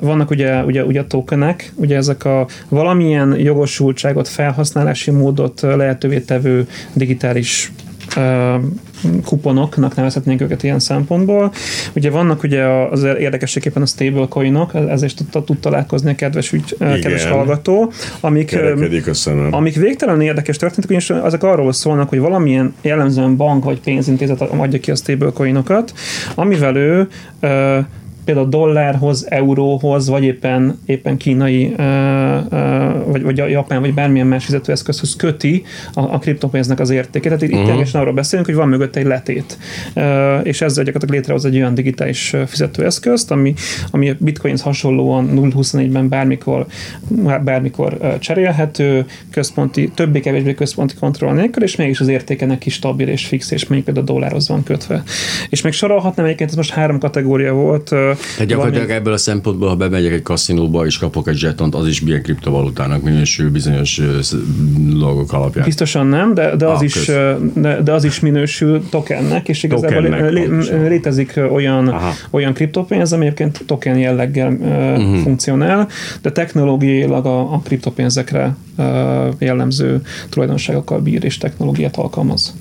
Vannak ugye, ugye, ugye tokenek, ugye ezek a valamilyen jogosultságot, felhasználási módot lehetővé tevő digitális kuponoknak nevezhetnénk őket ilyen szempontból. Ugye vannak ugye az érdekességképpen a stablecoinok, ezzel is tud, tud találkozni a kedves, ügy, kedves hallgató, amik, ö, Kerekedik a szemem. amik végtelen érdekes történetek, ugyanis ezek arról szólnak, hogy valamilyen jellemzően bank vagy pénzintézet adja ki a stablecoinokat, amivel ő például dollárhoz, euróhoz, vagy éppen, éppen kínai, vagy, vagy japán, vagy bármilyen más fizetőeszközhöz köti a, a kriptopénznek az értékét. Tehát itt uh-huh. ténylegesen arról beszélünk, hogy van mögött egy letét. És ezzel gyakorlatilag létrehoz egy olyan digitális fizetőeszközt, ami, ami a bitcoinhoz hasonlóan 0-24-ben bármikor, bármikor cserélhető, központi, többé-kevésbé központi kontroll nélkül, és mégis az értéke neki stabil és fix, és mondjuk például a dollárhoz van kötve. És még sorolhatnám egyébként, ez most három kategória volt. Tehát gyakorlatilag ebből a szempontból, ha bemegyek egy kaszinóba és kapok egy zsetont, az is milyen kriptovalutának minősül bizonyos dolgok alapján. Biztosan nem, de, de, az, Ah, is, de, de az is minősül tokennek, és igazából Tokennek, lé, létezik olyan, Aha. olyan kriptopénz, ami egyébként token jelleggel uh-huh. funkcionál, de technológiailag a, a kriptopénzekre jellemző tulajdonságokkal bír és technológiát alkalmaz.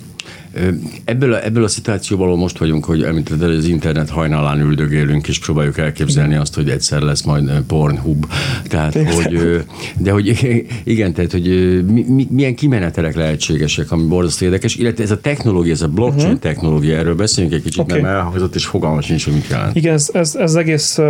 Ebből a, ebből a szituációból most vagyunk, hogy említetted, az internet hajnalán üldögélünk, és próbáljuk elképzelni azt, hogy egyszer lesz majd Pornhub. Tehát, hogy, de hogy igen, tehát, hogy mi, mi, milyen kimenetelek lehetségesek, ami borzasztó érdekes, illetve ez a technológia, ez a blockchain uh-huh. technológia, erről beszéljünk egy kicsit, okay. mert elhangzott, és fogalmas nincs, hogy mit jelent. Igen, ez, ez, ez egész uh,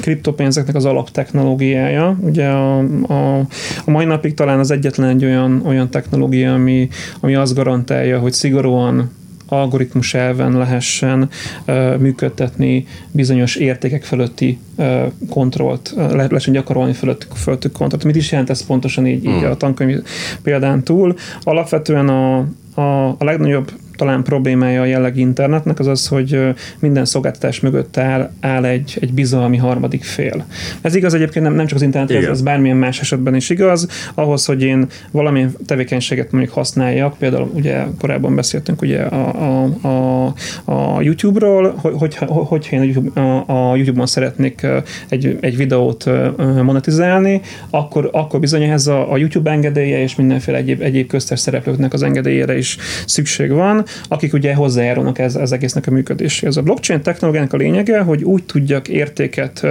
kriptopénzeknek az alaptechnológiája. Ugye a, a, a mai napig talán az egyetlen egy olyan, olyan technológia, ami, ami azt garantálja, hogy szigorúan algoritmus elven lehessen uh, működtetni bizonyos értékek fölötti uh, kontrollt, uh, le- lehessen gyakorolni fölöttük, fölöttük kontrollt. Mit is jelent ez pontosan így, így a tankönyv példán túl? Alapvetően a, a, a legnagyobb talán problémája a jellegi internetnek az az, hogy minden szolgáltatás mögött áll, áll egy, egy bizalmi harmadik fél. Ez igaz egyébként nem, nem csak az internetre, ez, Igen. ez bármilyen más esetben is igaz. Ahhoz, hogy én valamilyen tevékenységet mondjuk használjak, például ugye korábban beszéltünk ugye a, a, a, a YouTube-ról, hogy, hogyha, hogyha én a, YouTube, a, a YouTube-on szeretnék egy, egy videót monetizálni, akkor, akkor bizony ehhez a, a YouTube engedélye és mindenféle egyéb, egyéb köztes szereplőknek az engedélyére is szükség van, akik ugye hozzájárulnak ez, ez egésznek a működéséhez. A blockchain technológiának a lényege, hogy úgy tudjak értéket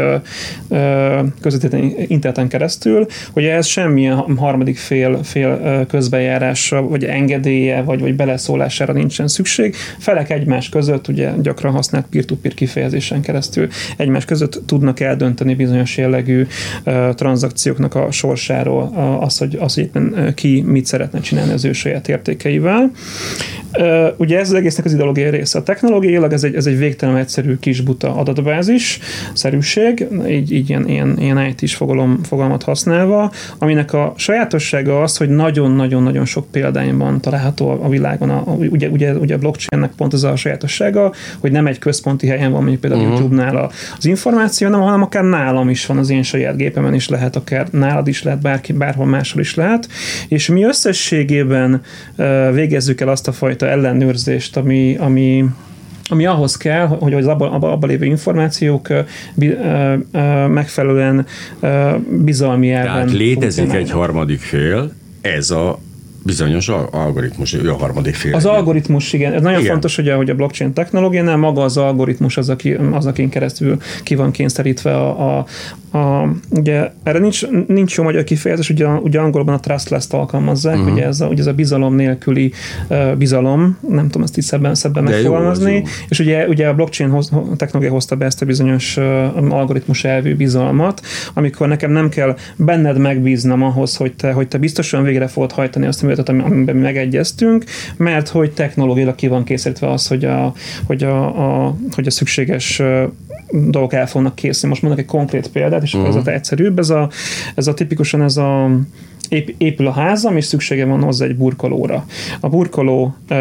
közvetíteni interneten keresztül, hogy ehhez semmilyen harmadik fél, fél közbejárása, vagy engedélye, vagy, vagy beleszólására nincsen szükség. Felek egymás között, ugye gyakran használt peer-to-peer kifejezésen keresztül egymás között tudnak eldönteni bizonyos jellegű tranzakcióknak a sorsáról, az, hogy, az, hogy ki mit szeretne csinálni az ő saját értékeivel. Ö, Ugye ez az egésznek az ideológiai része. A technológiailag ez egy, ez egy végtelen egyszerű kis buta adatbázis, szerűség, így, így ilyen, ilyen, ilyen IT-s fogalom, fogalmat használva, aminek a sajátossága az, hogy nagyon-nagyon-nagyon sok példányban található a világon. A, a, ugye, ugye, ugye a blockchainnek pont az a sajátossága, hogy nem egy központi helyen van, mondjuk például uh-huh. YouTube-nál a- az információ, nem, hanem akár nálam is van az én saját gépemen is lehet, akár nálad is lehet, bárki, bárhol máshol is lehet, és mi összességében ö, végezzük el azt a fajta ellenőrzést, ami, ami ami ahhoz kell, hogy az abban abba, abba lévő információk bi, ö, ö, megfelelően ö, bizalmi elven Tehát létezik egy harmadik fél, ez a bizonyos al- algoritmus, ő a harmadik fél. Az algoritmus, igen. Ez nagyon Igen. fontos, hogy a, hogy a blockchain technológiánál maga az algoritmus az, aki, az akin keresztül ki van kényszerítve a, a, a ugye erre nincs, nincs jó magyar kifejezés, ugye, ugye angolban a trustless-t alkalmazzák, Mhm. uh-huh. ugye, ez a, ugye ez a bizalom nélküli uh, bizalom, nem tudom ezt így szebben, szebben De megfogalmazni, az jó. és ugye, ugye a blockchain hoz, technológia hozta be ezt a bizonyos uh, algoritmus elvű bizalmat, amikor nekem nem kell benned megbíznom ahhoz, hogy te, hogy te biztosan végre fogod hajtani azt ami- amiben mi megegyeztünk, mert hogy technológiailag ki van készítve az, hogy a, hogy a, a, hogy a szükséges dolgok el fognak készülni. Most mondok egy konkrét példát, és Mhm. ez a egyszerűbb. Ez a, ez a tipikusan ez a ép, épül a házam, és szüksége van hozzá egy burkolóra. A burkoló uh,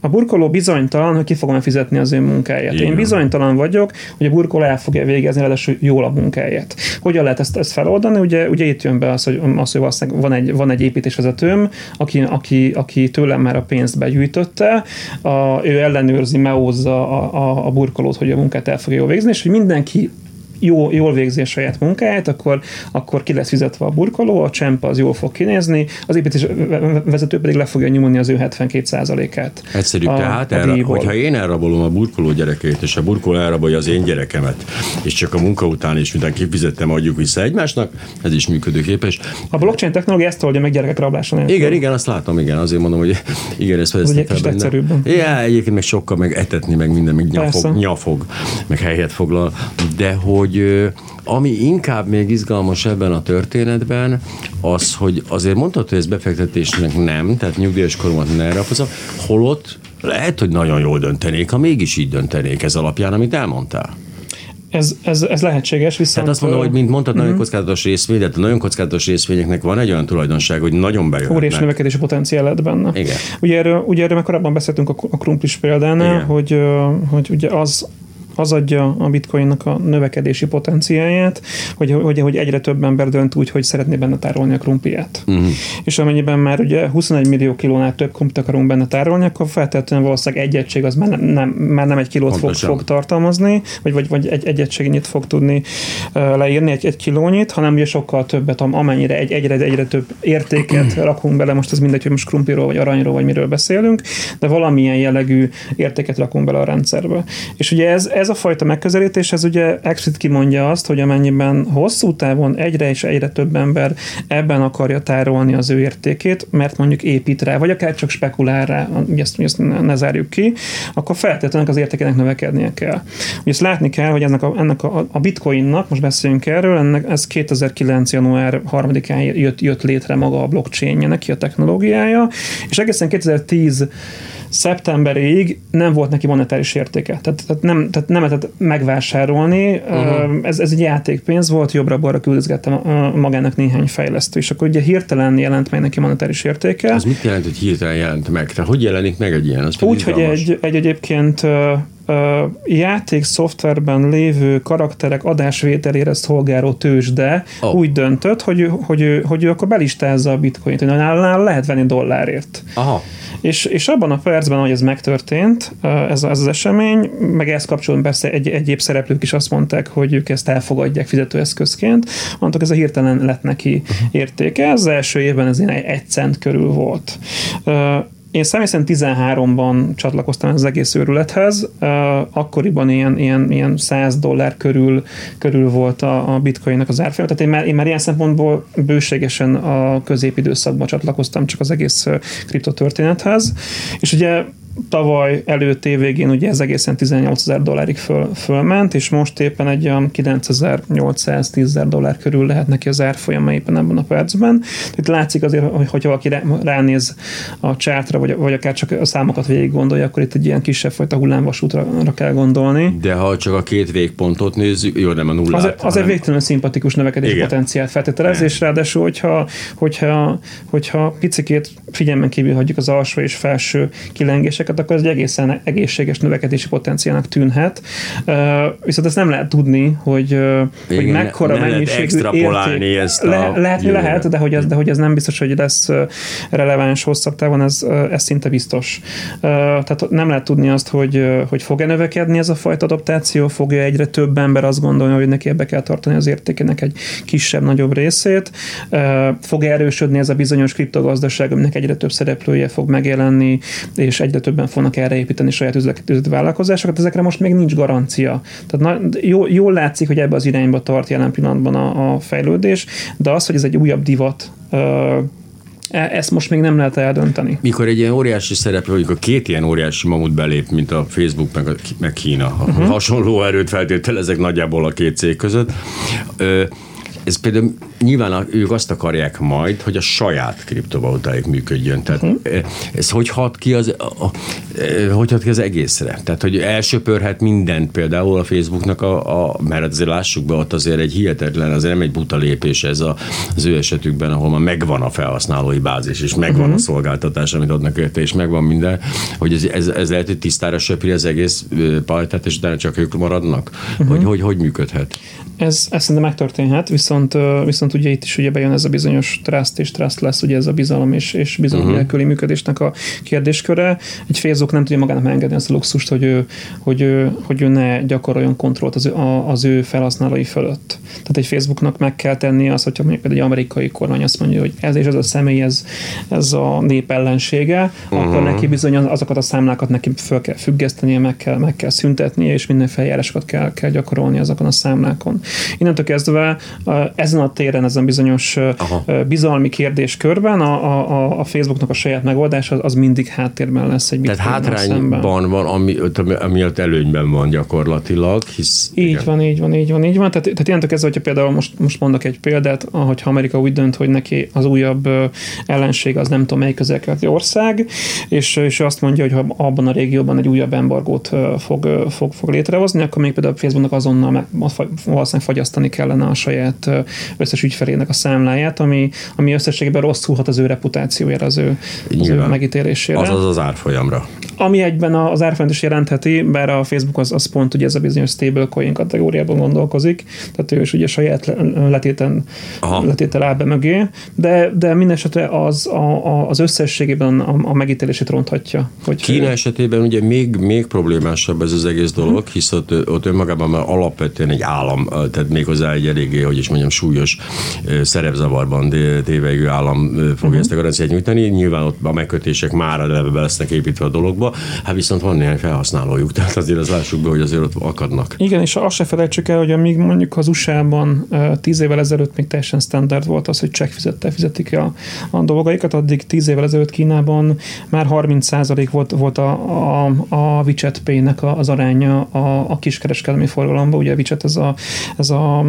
a burkoló bizonytalan, hogy ki fogom fizetni az ő munkáját. Igen. Én bizonytalan vagyok, hogy a burkoló el fogja végezni, ráadásul jól a munkáját. Hogyan lehet ezt, ezt feloldani? Ugye, ugye itt jön be az, hogy, az, hogy valószínűleg van egy, van egy építésvezetőm, aki, aki, aki tőlem már a pénzt begyűjtötte, a, ő ellenőrzi, meózza a, a, a burkolót, hogy a munkát el fogja jól végezni, és hogy mindenki jó, jól végzi a saját munkáját, akkor, akkor ki lesz fizetve a burkoló, a csempa az jól fog kinézni, az építés vezető pedig le fogja nyomni az ő 72%-át. Egyszerűbb, a- tehát, a elra, hogyha én elrabolom a burkoló gyerekét, és a burkoló elrabolja az én gyerekemet, és csak a munka után is, miután kifizettem, adjuk vissza egymásnak, ez is működőképes. A blockchain technológia ezt oldja meg gyerekek rablása nélkül. Igen, igen, azt látom, igen, azért mondom, hogy igen, ezt ugye fedeztem kicsit egyszerűbben. Ja, egyébként meg sokkal meg etetni, meg minden, meg nyafog, nyafog, meg helyet foglal, de hogy ö, ami inkább még izgalmas ebben a történetben, az, hogy azért mondhatod, hogy ez befektetésnek nem, tehát nyugdíjas koromat ne hozza, holott lehet, hogy nagyon jól döntenék, ha mégis így döntenék ez alapján, amit elmondtál. Ez, ez, ez lehetséges, viszont... Tehát azt mondom, hogy mint mondtad, Mhm. nagyon kockázatos részvény, de a nagyon kockázatos részvényeknek van egy olyan tulajdonság, hogy nagyon óriási bejöhetnek. növekedési potenciál lett benne. Igen. Ugye erről, ugye erről már korábban beszéltünk a, a krumplis példánál, Igen. hogy, hogy ugye az az adja a bitcoinnak a növekedési potenciáját, hogy, hogy, hogy egyre több ember dönt úgy, hogy szeretné benne tárolni a krumpliát. Uh-huh. És amennyiben már ugye 21 millió kilónál több krumplit akarunk benne tárolni, akkor feltétlenül valószínűleg egy egység az már nem, nem, már nem egy kilót fog, fog tartalmazni, vagy, vagy, vagy egy, egy egységnyi fog tudni uh, leírni, egy, egy kilónyit, hanem ugye sokkal többet, am- amennyire egy, egyre, egyre több értéket rakunk bele, most az mindegy, hogy most krumpliról, vagy aranyról, vagy miről beszélünk, de valamilyen jellegű értéket rakunk bele a rendszerbe. És ugye ez, ez ez a fajta megközelítés, ez ugye explicit kimondja azt, hogy amennyiben hosszú távon egyre és egyre több ember ebben akarja tárolni az ő értékét, mert mondjuk épít rá, vagy akár csak spekulál rá, ezt, ezt ne zárjuk ki, akkor feltétlenül az értékének növekednie kell. Ugye ezt látni kell, hogy ennek a, ennek a, a bitcoinnak, most beszéljünk erről, ennek, ez 2009. január 3-án jött, jött létre maga a blockchain neki a technológiája, és egészen 2010 szeptemberig nem volt neki monetáris értéke. Tehát, tehát nem, tehát nem lehetett megvásárolni. Uh-huh. Ez, ez egy játékpénz volt, jobbra-balra küldözgette magának néhány fejlesztő, és akkor ugye hirtelen jelent meg neki monetáris értéke. Az mit jelent, hogy hirtelen jelent meg? Tehát hogy jelenik meg egy ilyen? Úgy, hogy egy, egy egyébként játék szoftverben lévő karakterek adásvételére szolgáló tőzsde oh. úgy döntött, hogy, hogy, hogy, hogy ő akkor belistázza a bitcoint, hogy nála lehet venni dollárért. Aha. És, és abban a percben, hogy ez megtörtént, ez, ez az esemény, meg ezt kapcsolatban persze egy, egyéb szereplők is azt mondták, hogy ők ezt elfogadják fizetőeszközként, mondtak, ez a hirtelen lett neki értéke. Az első évben ez egy cent körül volt. Én személy szerint 13-ban csatlakoztam az egész őrülethez, akkoriban ilyen, ilyen, ilyen 100 dollár körül, körül volt a, a bitcoinnak az árfolyam, tehát én már, én már ilyen szempontból bőségesen a középidőszakban csatlakoztam csak az egész kriptotörténethez, és ugye tavaly előtt évvégén ugye ez egészen 18 ezer dollárig föl, fölment, és most éppen egy olyan 9810 ezer dollár körül lehet neki az árfolyama éppen ebben a percben. Itt látszik azért, hogy, hogy valaki ránéz a csátra, vagy, vagy akár csak a számokat végig gondolja, akkor itt egy ilyen kisebb fajta hullámvasútra kell gondolni. De ha csak a két végpontot nézzük, jó, nem a nullát. Az, az egy végtelenül szimpatikus növekedési Igen. potenciált feltételez, és ráadásul, hogyha, hogyha, hogyha picikét figyelmen kívül hagyjuk az alsó és felső kilengéseket, akkor ez egy egészen egészséges növekedési potenciálnak tűnhet. Viszont ezt nem lehet tudni, hogy, Igen, hogy mekkora mennyiségű érték. ezt a Le, lehet, jövőre. lehet, de hogy, ez, de hogy ez nem biztos, hogy lesz releváns hosszabb távon, ez, ez szinte biztos. Tehát nem lehet tudni azt, hogy, hogy fog-e növekedni ez a fajta adaptáció, fogja egyre több ember azt gondolni, hogy neki ebbe kell tartani az értékének egy kisebb-nagyobb részét, fog erősödni ez a bizonyos kriptogazdaság, aminek egyre több szereplője fog megjelenni, és egyre több többen fognak erre építeni saját üzleti vállalkozásokat, ezekre most még nincs garancia. Tehát na, jó, jól látszik, hogy ebbe az irányba tart jelen pillanatban a, a fejlődés, de az, hogy ez egy újabb divat, e, ezt most még nem lehet eldönteni. Mikor egy ilyen óriási szereplő, vagy két ilyen óriási mamut belép, mint a Facebook meg, a, meg Kína, uh-huh. hasonló erőt feltételezek nagyjából a két cég között, ez például nyilván ők azt akarják majd, hogy a saját kriptovalutájuk működjön. Tehát uh-huh. ez hogy hat ki az, a, a, hogy hat ki az egészre? Tehát, hogy elsöpörhet mindent például a Facebooknak, a, a, mert azért lássuk be, ott azért egy hihetetlen, azért nem egy buta lépés ez a, az ő esetükben, ahol már megvan a felhasználói bázis, és megvan uh-huh. a szolgáltatás, amit adnak érte, és megvan minden, hogy ez, ez, ez lehet, hogy tisztára söpri az egész palettát, és utána csak ők maradnak? Uh-huh. Hogy, hogy, hogy működhet? Ez, ez szerintem megtörténhet, viszont, viszont ugye itt is ugye bejön ez a bizonyos trust és trust lesz, ugye ez a bizalom és, és bizalom uh-huh. nélküli működésnek a kérdésköre. Egy Facebook nem tudja magának megengedni ezt a luxust, hogy ő, hogy ő, hogy ő ne gyakoroljon kontrollt az ő, az ő felhasználói fölött. Tehát egy Facebooknak meg kell tenni azt, hogyha mondjuk egy amerikai kormány azt mondja, hogy ez és ez a személy, ez, ez a nép ellensége, uh-huh. akkor neki bizony azokat a számlákat neki föl kell függesztenie, meg kell, meg kell szüntetnie, és minden feljárásokat kell, kell gyakorolni azokon a számlákon. Innentől kezdve ezen a téren, ezen bizonyos Aha. bizalmi kérdéskörben a, a, a Facebooknak a saját megoldás az, az mindig háttérben lesz egy Tehát hátrányban van, ami, amiatt előnyben van gyakorlatilag. Hisz, így igen. van, így van, így van, így van. Tehát, tehát innentől kezdve, hogyha például most, most mondok egy példát, hogyha Amerika úgy dönt, hogy neki az újabb ellenség az nem tudom melyik közelkeleti ország, és, és azt mondja, hogy ha abban a régióban egy újabb embargót fog, fog, fog létrehozni, akkor még például Facebooknak azonnal meg, valószínűleg fagyasztani kellene a saját összes ügyfelének a számláját, ami, ami összességében rosszulhat az ő reputációjára, az ő, az ő megítélésére. Az az árfolyamra. Ami egyben az árfolyamt is jelentheti, bár a Facebook az, az pont ugye ez a bizonyos stablecoin kategóriában gondolkozik, tehát ő is ugye saját letéten, letétel áll be mögé, de, de minden esetre az, a, a, az összességében a, a megítélését ronthatja. Hogy Kína ő... esetében ugye még, még problémásabb ez az egész dolog, hisz ott, ott önmagában már alapvetően egy állam, tehát méghozzá egy eléggé, hogy is mondjam, súlyos szerepzavarban tévejű állam fogja uh-huh. ezt a garanciát nyújtani. Nyilván ott a megkötések már eleve be lesznek építve a dologba, hát viszont van néhány felhasználójuk, tehát azért az lássuk be, hogy azért ott akadnak. Igen, és azt se felejtsük el, hogy amíg mondjuk az USA-ban tíz évvel ezelőtt még teljesen standard volt az, hogy csekk fizettel fizetik a, a dolgaikat, addig tíz évvel ezelőtt Kínában már 30% volt, volt a, a, a WeChat Pay-nek az aránya a, a kiskereskedelmi forgalomban. Ugye a WeChat ez a, ez a,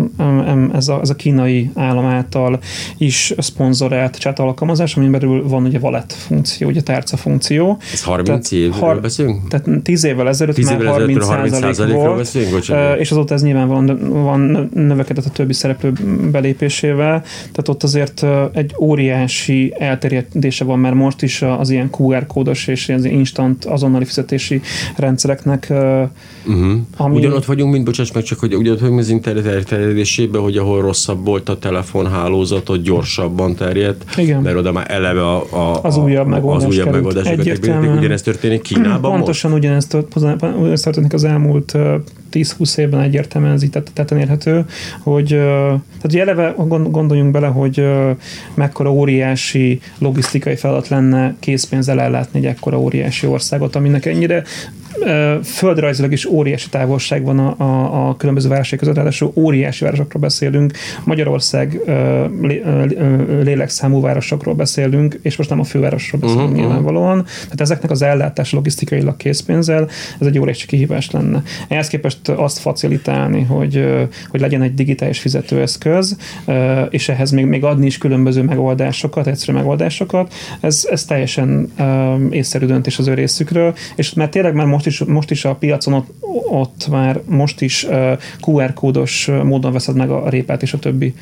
ez a, ez a kínai állam által is szponzorált chat alkalmazás, amin belül van ugye wallet funkció, ugye tárca funkció. Ez 30 Tehát évről har- beszélünk? Tehát 10 évvel ezelőtt 10 már évvel 30 ezelőttről 30 százalék volt, beszélünk? Bocsánat. És azóta ez nyilván van, van növekedett a többi szereplő belépésével, tehát ott azért egy óriási elterjedése van már most is az ilyen QR kódos és ilyen instant azonnali fizetési rendszereknek, Uh-huh. ami- Ugyanott vagyunk, mint bocsáss meg, csak hogy ugyanott vagyunk az internet elterjedésében, hogy ahol rosszabb volt a telefonhálózat, ott gyorsabban terjedt, Igen. mert oda már eleve a, a, Az újabb megoldás az újabb megoldásokat építették. Ugyanezt történik Kínában Pontosan ugyanezt, tört- ugyanezt történik az elmúlt ö, 10-20 évben egyértelműen ez így tett- tetten érhető, hogy tehát ugye eleve gond- gondoljunk bele, hogy mekkora óriási logisztikai feladat lenne készpénzzel ellátni egy ekkora óriási országot, aminek ennyire földrajzilag is óriási távolság van a, a, a különböző városok között, ráadásul óriási városokról beszélünk, Magyarország lé, lélekszámú városokról beszélünk, és most nem a fővárosról beszélünk uh-huh, nyilvánvalóan, tehát ezeknek az ellátás logisztikailag készpénzzel, ez egy óriási kihívás lenne. Ehhez képest azt facilitálni, hogy, hogy legyen egy digitális fizetőeszköz, és ehhez még, még adni is különböző megoldásokat, egyszerű megoldásokat, ez, ez teljesen észszerű döntés az ő részükről, és mert tényleg már most is, most is a piacon ott, ott már most is QR kódos módon veszed meg a répát és a többi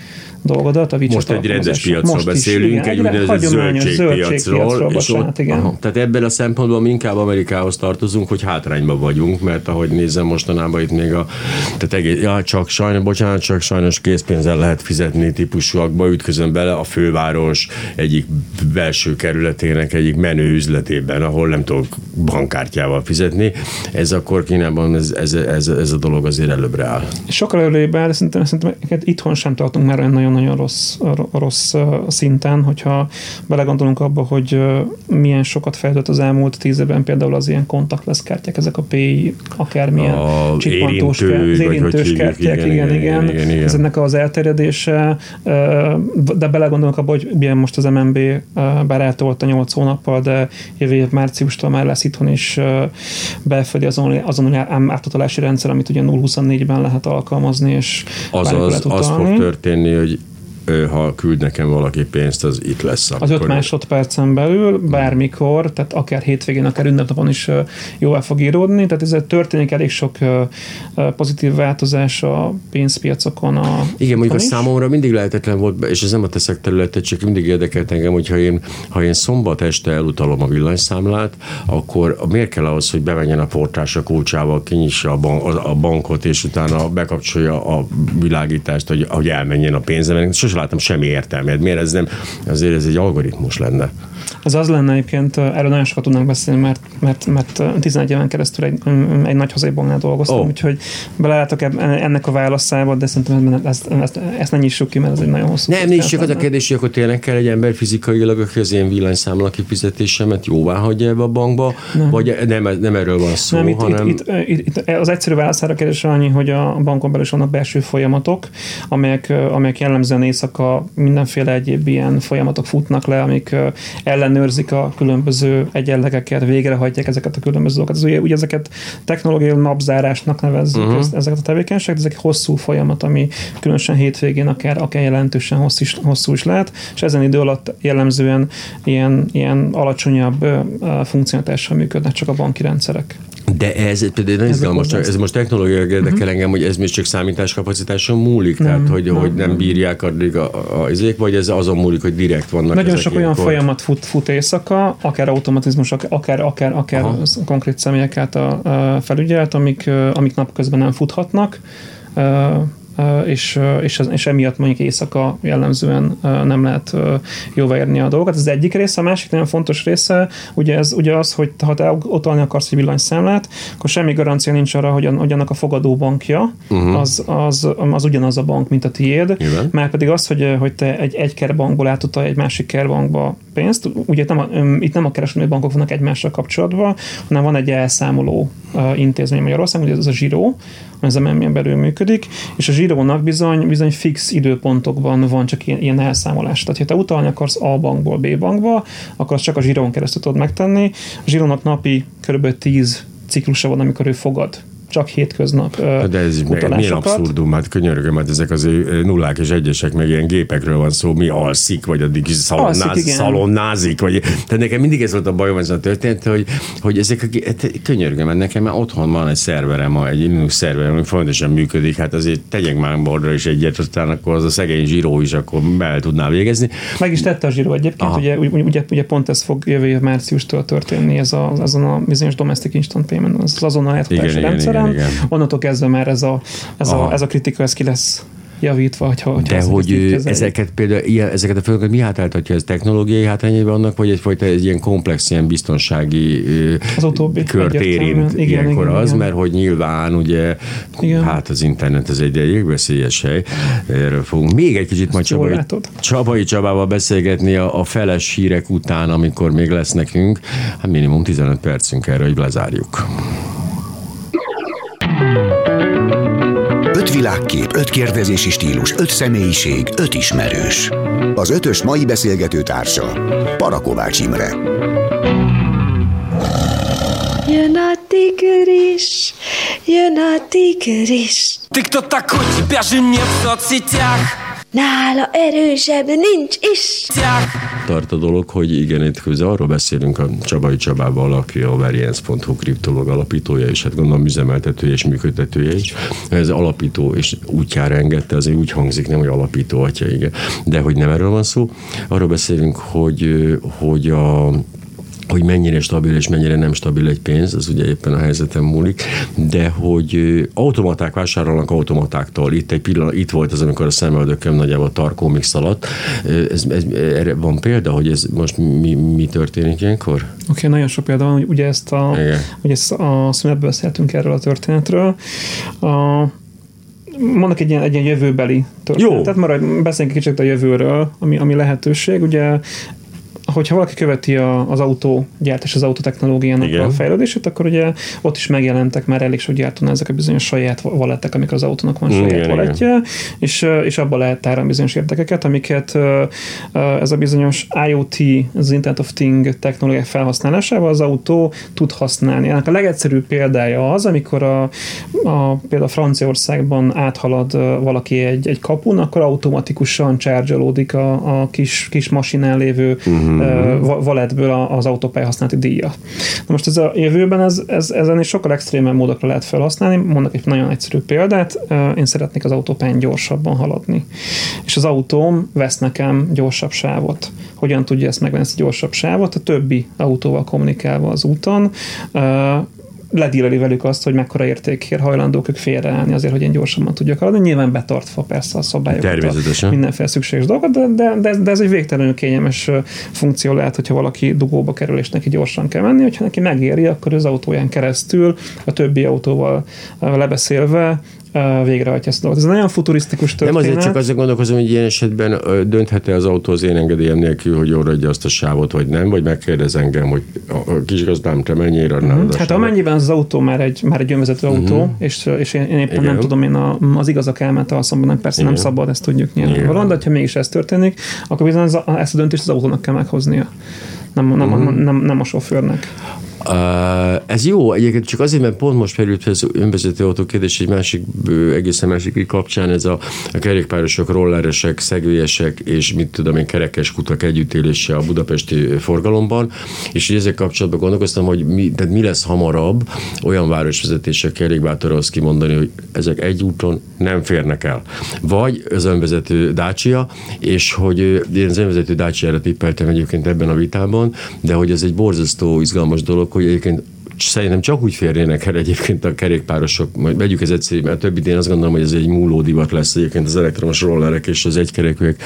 dolgodat. A Most egy rendes piacról Most is, beszélünk, igen, egy úgynevezett zöldségpiacról, és bocsánat, ott, igen. aha, tehát ebben a szempontból inkább Amerikához tartozunk, hogy hátrányban vagyunk, mert ahogy nézem mostanában itt még a, tehát egész, ja, csak sajnos, bocsánat, csak sajnos készpénzzel lehet fizetni típusúakba, ütközöm bele a főváros egyik belső kerületének egyik menő üzletében, ahol nem tudok bankkártyával fizetni. Ez akkor Kínában ez, ez, ez, ez a dolog azért előbbre áll. Sokkal előrébb áll, de szerintem, szerintem itthon sem tartunk már olyan nagyon-nagyon rossz, rossz szinten, hogyha belegondolunk abba, hogy milyen sokat fejlődött az elmúlt tíz évben például az ilyen kontaktless kártyák, ezek a PI, akármilyen A csippantós érintő, az érintős kártyák, igen, igen, igen, igen, igen, igen. ezeknek az elterjedése, de belegondolunk abba, hogy milyen most az MNB bár eltolta 8 hónappal, de jövő év márciustól már lesz itthon is belföldi azon, azon átutalási rendszer, amit ugye 0-24-ben lehet alkalmazni, és Azaz, az fog történni, hogy ha küld nekem valaki pénzt, az itt lesz. Az 5 akkor- másodpercen belül, bármikor, tehát akár hétvégén, akár ünnepnapon is jóvá fog íródni, tehát ezzel történik elég sok pozitív változás a pénzpiacokon. A Igen, mondjuk a számomra mindig lehetetlen volt, és ez nem a teszek területe, csak mindig érdekelt engem, hogyha én, ha én szombat este elutalom a villanyszámlát, akkor miért kell ahhoz, hogy bemenjen a portás a kulcsával, kinyissa a, ban- a bankot, és utána bekapcsolja a világítást, hogy, hogy elmenjen a pénzem. Sose láttam semmi értelmet. Miért ez nem? Azért ez egy algoritmus lenne. Ez az lenne egyébként, erről nagyon sokat tudnánk beszélni, mert, mert, mert ö, 11 éven keresztül egy, egy nagy hazai banknál dolgoztam, oh. úgyhogy belelátok ennek a válaszába, de szerintem ezt, ezt, ezt ne nyissuk ki, mert ez egy nagyon hosszú Nem, nincs csak az a kérdés, hogy akkor tényleg kell egy ember fizikailag, aki az én villanyszámla kifizetésemet jóvá hagyja ebbe a bankba, nem. vagy nem, nem erről van szó, Nem, itt, hanem... itt, itt, itt, az egyszerű válaszára kérdés annyi, hogy a bankon belül is vannak belső folyamatok, amelyek, amelyek jellemzően éjszaka mindenféle egyéb ilyen folyamatok futnak le, amik ellenőrzik a különböző egyenlegeket, végrehajtják ezeket a különböző dolgokat. Ez ugye, ugye ezeket technológiai napzárásnak nevezzük uh-huh. ezeket a tevékenységeket, ezek hosszú folyamat, ami különösen hétvégén akár, akár jelentősen hosszú is, hosszú is lehet, és ezen idő alatt jellemzően ilyen, ilyen alacsonyabb funkcionalitással működnek csak a banki rendszerek. De ez például ez, izgalmas, ez most technológiai érdekel uh-huh. engem, hogy ez még csak számításkapacitáson múlik, nem, tehát hogy, nem, hogy nem bírják addig a, a, a izék, vagy ez azon múlik, hogy direkt vannak Nagyon ezek sok olyan ilyenkor? folyamat fut, fut éjszaka, akár automatizmus, akár, akár, akár Aha. konkrét személyek által ö, felügyelt, amik, amik napközben nem futhatnak, és, és, és emiatt mondjuk éjszaka jellemzően nem lehet ö, jóváírni a dolgokat. Ez az egyik része, a másik nagyon fontos része, ugye, ez, ugye az, hogy ha te utalni akarsz egy villanyszámlát, akkor semmi garancia nincs arra, hogy, hogy annak a fogadó bankja uh-huh. az, az, az ugyanaz a bank, mint a tiéd, Igen. már pedig az, hogy, hogy te egy, egy kerbankból átutalj egy másik kerbankba pénzt. Ugye nem a, itt nem a kereskedelmi bankok vannak egymással kapcsolatban, hanem van egy elszámoló intézmény Magyarországon, ugye ez a ami az MMM belül működik, és a Zsirónak bizony, bizony fix időpontokban van csak ilyen, ilyen elszámolás. Tehát, ha te utalni akarsz A bankból B bankba, akkor azt csak a Zsirón keresztül tudod megtenni. A Zsirónak napi kb. 10 ciklusa van, amikor ő fogad csak hétköznap De ez milyen abszurdum, hát könyörgöm, hát ezek az nullák és egyesek, meg ilyen gépekről van szó, mi alszik, vagy addig is szalonnáz, Alszik, szalonnázik, vagy, tehát nekem mindig ez volt a bajom ez a történet, hogy, hogy ezek a, hát könyörgöm, mert nekem már otthon van egy szerverem, egy Linux szerverem, ami fontosan működik, hát azért tegyek már borra is egyet, aztán akkor az a szegény zsíró is akkor el tudná végezni. Meg is tette a Zsiro egyébként, Aha. ugye, ugye, ugye, pont ez fog jövő év márciustól történni, ez a, azon a bizonyos domestic instant payment, az azonnal átfutási Igen, igen, rendszeren. igen. Onnantól kezdve már ez a, ez, a, Aha. ez a kritika, ez ki lesz javítva, hogyha, hogyha De hogy ő ezeket például, ilyen, ezeket a feladatokat mi hátráltatja? Ez technológiai hátrányai vannak, vagy egyfajta egy ilyen komplex, ilyen biztonsági Az utóbbi, kört érint Igen, ilyenkor igen, az, igen. mert hogy nyilván ugye, Igen. hát az internet az egy elég veszélyes hely, erről fogunk még egy kicsit majd Ezt jól Csabai, látod. Csabai Csabával beszélgetni a, a feles hírek után, amikor még lesz nekünk, hát minimum 15 percünk erre, hogy lezárjuk. Öt világkép, öt kérdezési stílus, öt személyiség, öt ismerős. Az ötös mai beszélgető társa Parakovács Imre. Jön a tigris, jön a tigris. Ты кто такой? Тебя же нет в соцсетях. nála erősebb nincs is. Tart a dolog, hogy igen, itt közben arról beszélünk a Csabai Csabával, aki a Variance.hu kriptolog alapítója, és hát gondolom üzemeltetője és működtetője is. Ez alapító és útjára engedte, azért úgy hangzik, nem, hogy alapító atya, igen. De hogy nem erről van szó, arról beszélünk, hogy, hogy a hogy mennyire stabil és mennyire nem stabil egy pénz, az ugye éppen a helyzetem múlik, de hogy automaták vásárolnak automatáktól. Itt egy pillanat, itt volt az, amikor a szemöldököm nagyjából Tarkó mix alatt. Ö, Ez, ez, erre van példa, hogy ez most mi, mi történik ilyenkor? Oké, okay, nagyon sok példa van, ugye ezt a, Igen. ugye ezt a szünetben beszéltünk erről a történetről. A, mondok egy ilyen, egy ilyen jövőbeli történetet, Jó. Tehát maradj, beszéljünk kicsit a jövőről, ami, ami lehetőség. Ugye hogyha valaki követi a, az autógyártás, az autotechnológiának Igen. a fejlődését, akkor ugye ott is megjelentek már elég sok gyártónál ezek a bizonyos saját valettek, amikor az autónak van saját igen. valetje, és, és abban lehet tárolni bizonyos értékeket, amiket ez a bizonyos IoT, az Internet of Thing technológiák felhasználásával az autó tud használni. Ennek a legegyszerűbb példája az, amikor a, a például Franciaországban áthalad valaki egy, egy kapun, akkor automatikusan csárgyalódik a, a kis, kis masinán lévő uh-huh. Valetből a- az autópálya használati díja. Na most ez a jövőben ez, ez, ezen is sokkal extrémebb módokra lehet felhasználni. Mondok egy nagyon egyszerű példát. Én szeretnék az autópályán gyorsabban haladni. És az autóm vesz nekem gyorsabb sávot. Hogyan tudja ezt megvenni, ezt a gyorsabb sávot? A többi autóval kommunikálva az úton, ledíleli velük azt, hogy mekkora értékért hajlandók ők félreállni azért, hogy én gyorsabban tudjak haladni, nyilván betartva persze a szabályokat, Természetesen. mindenféle szükséges dolgokat, de, de, de, de ez egy végtelenül kényelmes funkció lehet, hogyha valaki dugóba kerül, és neki gyorsan kell menni, hogyha neki megéri, akkor az autóján keresztül a többi autóval lebeszélve végrehajtja ezt a dolgot. Ez nagyon futurisztikus Nem történet. azért csak azon gondolkozom, hogy ilyen esetben dönthet-e az autó az én engedélyem nélkül, hogy jól adja azt a sávot, vagy nem, vagy megkérdez engem, hogy a, kisgazdám, te mennyire adnád a Hát amennyiben az autó már egy, már egy önvezető autó, uh-huh. és, és én, én éppen Igen. nem tudom én a, az igazak elment alszomban, nem, persze nem Igen. szabad, ezt tudjuk nyilvánvalóan, de ha mégis ez történik, akkor bizony ezt a döntést az autónak kell meghoznia. Nem, nem, uh-huh. nem, nem a sofőrnek. Ez jó, egyébként csak azért, mert pont most merült fel az önvezető autó kérdés egy másik, egészen másik kapcsán, ez a, a kerékpárosok, rolleresek, szegvélyesek és mit tudom én, kerekes kutak együttélése a budapesti forgalomban, és hogy ezek kapcsolatban gondolkoztam, hogy mi, tehát mi lesz hamarabb olyan városvezetések elég bátor azt kimondani, hogy ezek egy úton nem férnek el. Vagy az önvezető Dacia, és hogy én az önvezető Dacia-ra tippeltem egyébként ebben a vitában, de hogy ez egy borzasztó izgalmas dolog, hogy egyébként szerintem csak úgy férnének el egyébként a kerékpárosok, majd vegyük ez egyszerű, mert a többi én azt gondolom, hogy ez egy múló divat lesz egyébként az elektromos rollerek és az egykerekűek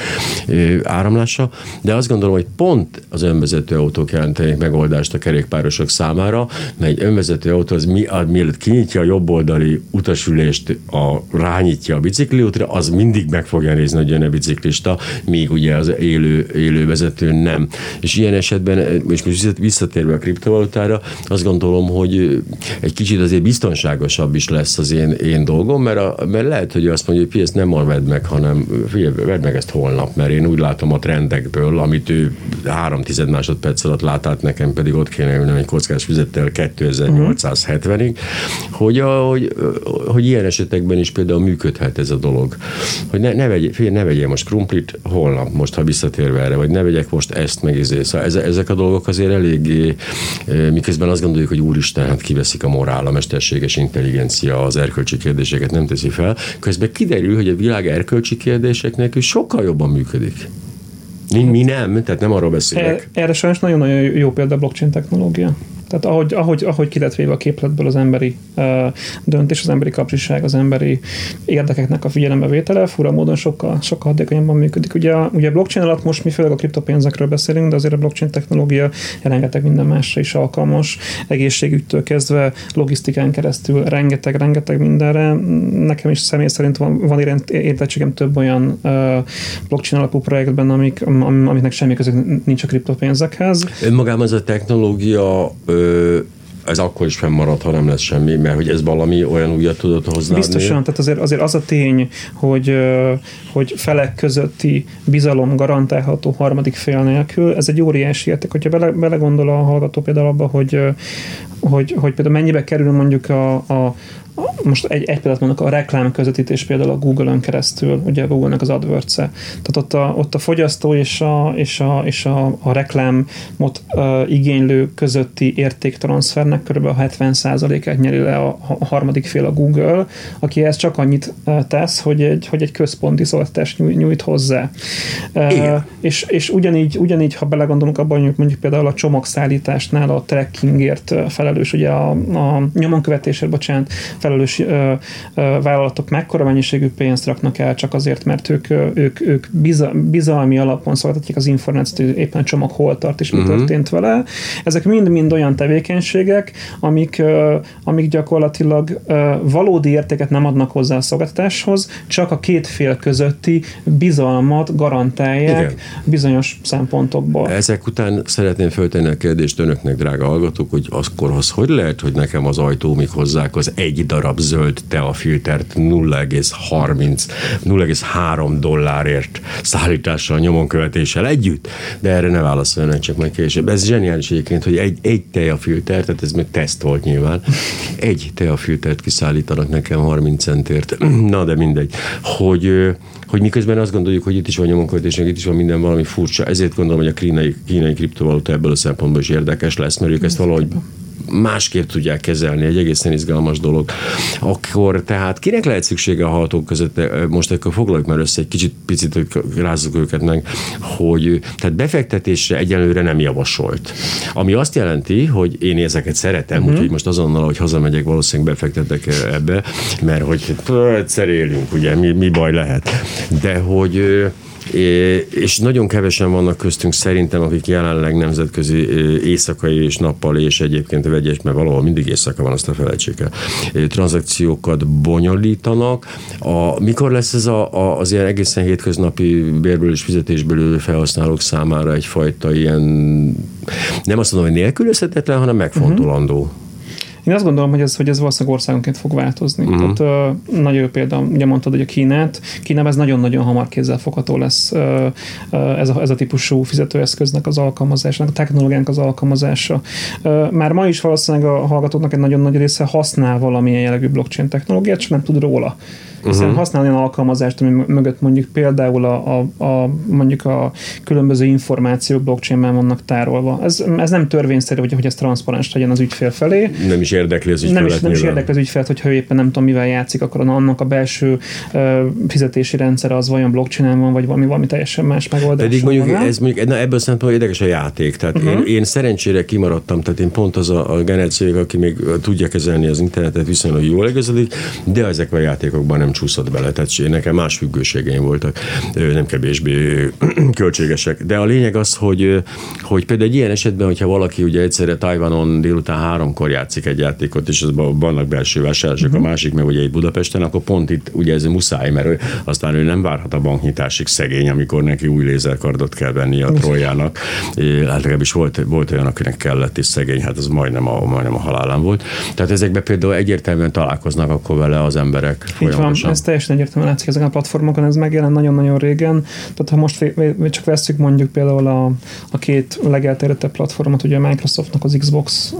áramlása, de azt gondolom, hogy pont az önvezető autók jelentenek megoldást a kerékpárosok számára, mert egy önvezető autó az mi, mielőtt kinyitja a jobboldali utasülést, a, rányitja a bicikliútra, az mindig meg fogja nézni, hogy jön a biciklista, míg ugye az élő, élő vezető nem. És ilyen esetben, és most visszatérve a kriptovalutára, azt gondolom, hogy egy kicsit azért biztonságosabb is lesz az én, én dolgom, mert, a, mert lehet, hogy azt mondja, hogy ezt nem ma vedd meg, hanem figyelj, vedd meg ezt holnap, mert én úgy látom a trendekből, amit ő három tized másodperc alatt lát át, nekem pedig ott kéne ülnem egy kockás füzettel 2870-ig, hogy, a, hogy, hogy ilyen esetekben is például működhet ez a dolog. Hogy ne, ne, vegy, figyelj, ne vegyél most krumplit holnap, most ha visszatérve erre, vagy ne vegyek most ezt meg izé. Szóval ez, ezek a dolgok azért eléggé, miközben azt gondoljuk, hogy úristen, hát kiveszik a morál, a mesterséges intelligencia, az erkölcsi kérdéseket nem teszi fel. Közben kiderül, hogy a világ erkölcsi kérdéseknek is sokkal jobban működik. Mi, mi nem, tehát nem arról beszélek. Erre sajnos nagyon-nagyon jó példa a blockchain technológia. Tehát ahogy, ahogy, ahogy ki lett véve a képletből az emberi uh, döntés, az emberi kapcsiság, az emberi érdekeknek a figyelembevétele, fura módon sokkal, sokkal hatékonyabban működik. Ugye a, ugye a blockchain alatt most mi főleg a kriptopénzekről beszélünk, de azért a blockchain technológia rengeteg minden másra is alkalmas, egészségügytől kezdve, logisztikán keresztül, rengeteg, rengeteg mindenre. Nekem is személy szerint van, van értettségem több olyan uh, blockchain alapú projektben, amik, am, amiknek semmi közük nincs a kriptopénzekhez. Önmagában ez a technológia ö, euh, ez akkor is fennmarad, ha nem lesz semmi, mert hogy ez valami olyan újat tudott hozni. Biztosan, tehát azért, azért az a tény, hogy, hogy felek közötti bizalom garantálható harmadik fél nélkül, ez egy óriási érték. Hogyha bele, belegondol a hallgató például abba, hogy, hogy, hogy például mennyibe kerül mondjuk a, a most egy, egy példát mondok, a reklám közvetítés például a Google-ön keresztül, ugye a Google-nek az adwords -e. Tehát ott a, ott a fogyasztó és a, és a, és a, a reklámot uh, igénylő közötti értéktranszfernek kb. a 70%-át nyeri le a, a harmadik fél a Google, aki ezt csak annyit uh, tesz, hogy egy, hogy egy központi szolgáltatást nyújt, hozzá. Uh, és, és ugyanígy, ugyanígy, ha belegondolunk abban, hogy mondjuk például a csomagszállításnál a trackingért felelős, ugye a, a nyomonkövetésért, bocsánat, felelős ö, ö, vállalatok mekkora mennyiségű pénzt raknak el csak azért, mert ők, ők, ők bizalmi alapon szolgáltatják az információt, éppen a csomag hol tart és mi uh-huh. történt vele. Ezek mind-mind olyan tevékenységek, amik, ö, amik gyakorlatilag valódi értéket nem adnak hozzá a szolgáltatáshoz, csak a két fél közötti bizalmat garantálják Igen. bizonyos szempontokból. Ezek után szeretném föltenni a kérdést önöknek, drága hallgatók, hogy akkor az hogy lehet, hogy nekem az ajtómig hozzák az egy darab zöld teafiltert 0,30, 0,3 dollárért szállítással, nyomonkövetéssel együtt, de erre ne válaszoljanak csak majd később. Ez zseniális egyébként, hogy egy, egy teafilter, tehát ez még teszt volt nyilván, egy teafiltert kiszállítanak nekem 30 centért, na de mindegy, hogy hogy miközben azt gondoljuk, hogy itt is van nyomonkövetés, itt is van minden valami furcsa. Ezért gondolom, hogy a kínai, kínai kriptovaluta ebből a szempontból is érdekes lesz, mert ők ezt valahogy másképp tudják kezelni, egy egészen izgalmas dolog. Akkor tehát kinek lehet szüksége a hallgatók között, most akkor foglaljuk már össze egy kicsit, picit, rázzuk őket meg, hogy tehát befektetésre egyelőre nem javasolt. Ami azt jelenti, hogy én ezeket szeretem, uh-huh. úgyhogy most azonnal, hogy hazamegyek, valószínűleg befektetek ebbe, mert hogy egyszer élünk, ugye, mi, mi baj lehet. De hogy és nagyon kevesen vannak köztünk szerintem, akik jelenleg nemzetközi éjszakai és nappal és egyébként vegyes, mert valahol mindig éjszaka van, azt a felejtsék el, tranzakciókat bonyolítanak. A, mikor lesz ez a, a, az ilyen egészen hétköznapi bérből és fizetésből felhasználók számára egyfajta ilyen, nem azt mondom, hogy nélkülözhetetlen, hanem megfontolandó? Uh-huh. Én azt gondolom, hogy ez, hogy ez valószínűleg országonként fog változni. Uh-huh. Tehát uh, nagyon jó példa, ugye mondtad, hogy a Kínát, Kínában ez nagyon-nagyon hamar kézzelfogható lesz uh, uh, ez, a, ez a típusú fizetőeszköznek az alkalmazása, a technológiának az alkalmazása. Uh, már ma is valószínűleg a hallgatóknak egy nagyon nagy része használ valamilyen jellegű blockchain technológiát, csak nem tud róla hiszen Mhm. használ olyan alkalmazást, ami mögött mondjuk például a, a, a mondjuk a különböző információk blockchain-ben vannak tárolva. Ez, ez nem törvényszerű, hogy, hogy ez transzparens legyen az ügyfél felé. Nem is érdekli az Nem ügyfelet is, nem is érdekli az ügyfelet, hogyha ő éppen nem tudom mivel játszik, akkor annak a belső uh, fizetési rendszer az vajon blockchain van, vagy valami, valami teljesen más megoldás. Pedig mondjuk van ez mondjuk, na ebből szempontból érdekes a játék. Tehát uh-huh. én, én, szerencsére kimaradtam, tehát én pont az a, a generáció, aki még tudja kezelni az internetet viszonylag jól igazodik, de ezekben a játékokban nem csúszott bele. Tehát nekem más függőségeim voltak, nem kevésbé költségesek. De a lényeg az, hogy, hogy például egy ilyen esetben, hogyha valaki ugye egyszerre Tajvanon délután háromkor játszik egy játékot, és azban vannak belső vásárlások, uh-huh. a másik meg ugye itt Budapesten, akkor pont itt ugye ez muszáj, mert ő, aztán ő nem várhat a banknyitásig szegény, amikor neki új lézerkardot kell venni a troljának. Hát legalábbis volt, volt olyan, akinek kellett, és szegény, hát az majdnem a, majdnem a halálán volt. Tehát ezekben például egyértelműen találkoznak akkor vele az emberek Így van, folyamatosan. ez teljesen egyértelműen látszik ezeken a platformokon, ez megjelent nagyon-nagyon régen. Tehát ha most csak vesszük mondjuk például a, a két legelterjedtebb platformot, ugye a Microsoftnak az Xbox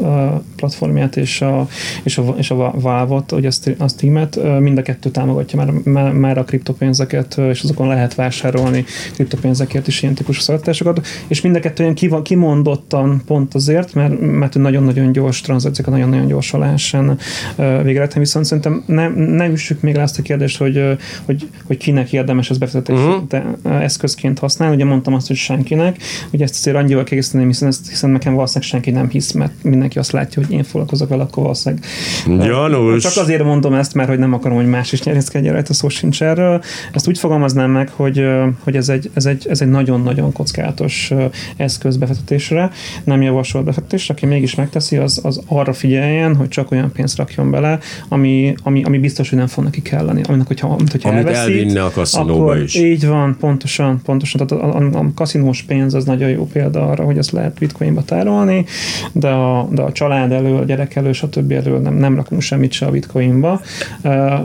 platformját és a, és a, és a Valve-ot, ugye a Steam-et, mind a kettő támogatja már, már, a kriptopénzeket, és azokon lehet vásárolni kriptopénzekért is ilyen típusú szolgáltatásokat, és mind a kettő kiva- kimondottan pont azért, mert, mert nagyon-nagyon gyors tranzakciókat nagyon-nagyon gyorsan lehessen végrehajtani, viszont szerintem nem, nem üssük még le azt a kérdést, hogy, hogy, hogy kinek érdemes ez befektetési uh-huh. uh, eszközként használni. Ugye mondtam azt, hogy senkinek, ugye ezt azért annyival kiegészíteném, hiszen, ezt, hiszen nekem valószínűleg senki nem hisz, mert mindenki azt látja, hogy én foglalkozok vele, akkor valószínűleg Janus! csak azért mondom ezt, mert hogy nem akarom, hogy más is nyerészkedjen rajta, szó sincs erről. Ezt úgy fogalmaznám meg, hogy, hogy ez, egy, ez, egy, ez egy nagyon-nagyon kockázatos eszköz befektetésre, nem javasolt befektetésre, aki mégis megteszi, az, az arra figyeljen, hogy csak olyan pénzt rakjon bele, ami, ami, ami biztos, hogy nem fog neki kelleni. Aminek, hogyha, amit, hogyha Amit elveszít, elvinne a kaszinóba is. Így van, pontosan, pontosan. Tehát a, a, a kaszinós pénz az nagyon jó példa arra, hogy ezt lehet bitcoinba tárolni, de a, de a család elől, a gyerek elől, stb. elől nem, nem rakunk semmit se a bitcoinba,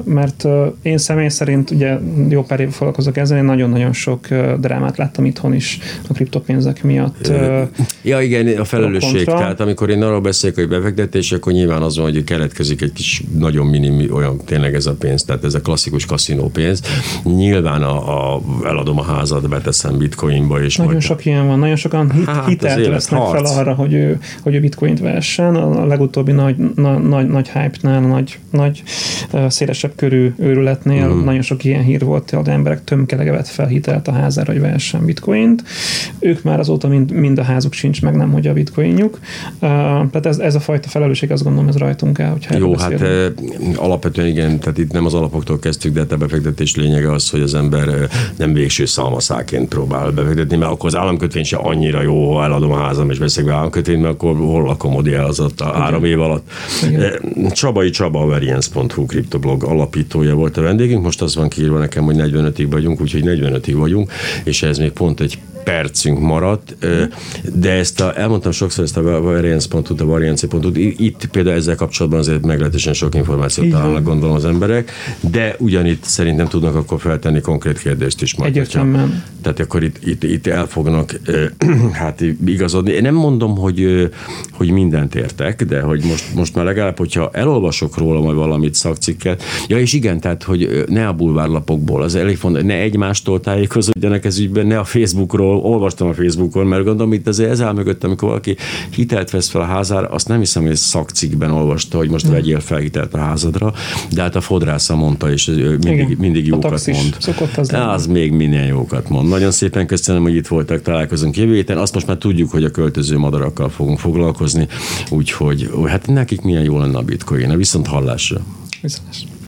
mert én személy szerint ugye jó pár év foglalkozok ezzel, én nagyon-nagyon sok drámát láttam itthon is a kriptopénzek miatt. Ja, igen, a felelősség. kontra. Tehát amikor én arról beszélek, hogy befektetés, akkor nyilván az van, hogy keletkezik egy kis nagyon minim, olyan tényleg ez a pénz, tehát ez a klasszikus kaszinó pénz. Nyilván a, a, eladom a házat, beteszem bitcoinba, és Nagyon majd sok ilyen van, nagyon sokan hit, Hát, hitelt vesznek fel arra, hogy ő, hogy ő bitcoint vessen. A legutóbbi nagy, na, nagy, nagy hype-nál, nagy, nagy szélesebb körű őrületnél mm. nagyon sok ilyen hír volt, hogy az emberek tömkelege vett fel hitelt a házára, hogy vehessen bitcoint. Ők már azóta mind, mind a házuk sincs meg, nem hogy a bitcoinjuk. Uh, tehát ez, ez a fajta felelősség, azt gondolom, ez rajtunk el, hogyha Jó, hát eh, alapvetően igen, tehát itt nem az alapoktól kezdtük, de hát a befektetés lényege az, hogy az ember nem végső szalmaszáként próbál befektetni, mert akkor az államkötvény se annyira jó, ha eladom a házam és veszek be államkötvényt, mert akkor hol lakom az ott a három év alatt. Eh, Csabai Csaba, a variance.hu kriptoblog alapítója volt a vendégünk, most az van kiírva nekem, hogy 45-ig vagyunk, úgyhogy 45-ig vagyunk, és ez még pont egy percünk maradt, de ezt a, elmondtam sokszor ezt a variance.hu, a variance.hu, itt például ezzel kapcsolatban azért meglehetősen sok információt van. találnak gondolom az emberek, de ugyanitt szerintem tudnak akkor feltenni konkrét kérdést is majd. Egyértelműen. Tehát akkor itt, itt, itt el fognak hát igazodni. Én nem mondom, hogy, hogy mindent értek, de hogy most, most már legalább, hogyha elolvasok róla majd valamit szakcikket. Ja, és igen, tehát, hogy ne a bulvárlapokból, az elég fontos, ne egymástól tájékozódjanak ez ügyben, ne a Facebookról, olvastam a Facebookon, mert gondolom itt azért ez áll mögött, amikor valaki hitelt vesz fel a házára, azt nem hiszem, hogy szakcikkben olvasta, hogy most vegyél fel hitelt a házadra, de hát a fodrásza mondta, és mindig, Igen. mindig jókat mond. az lenni. az még minden jókat mond. Nagyon szépen köszönöm, hogy itt voltak, találkozunk jövő héten. Azt most már tudjuk, hogy a költöző madarakkal fogunk foglalkozni, úgyhogy hát nekik milyen jó lenne a bitcoin. Viszont hallásra. Viszont.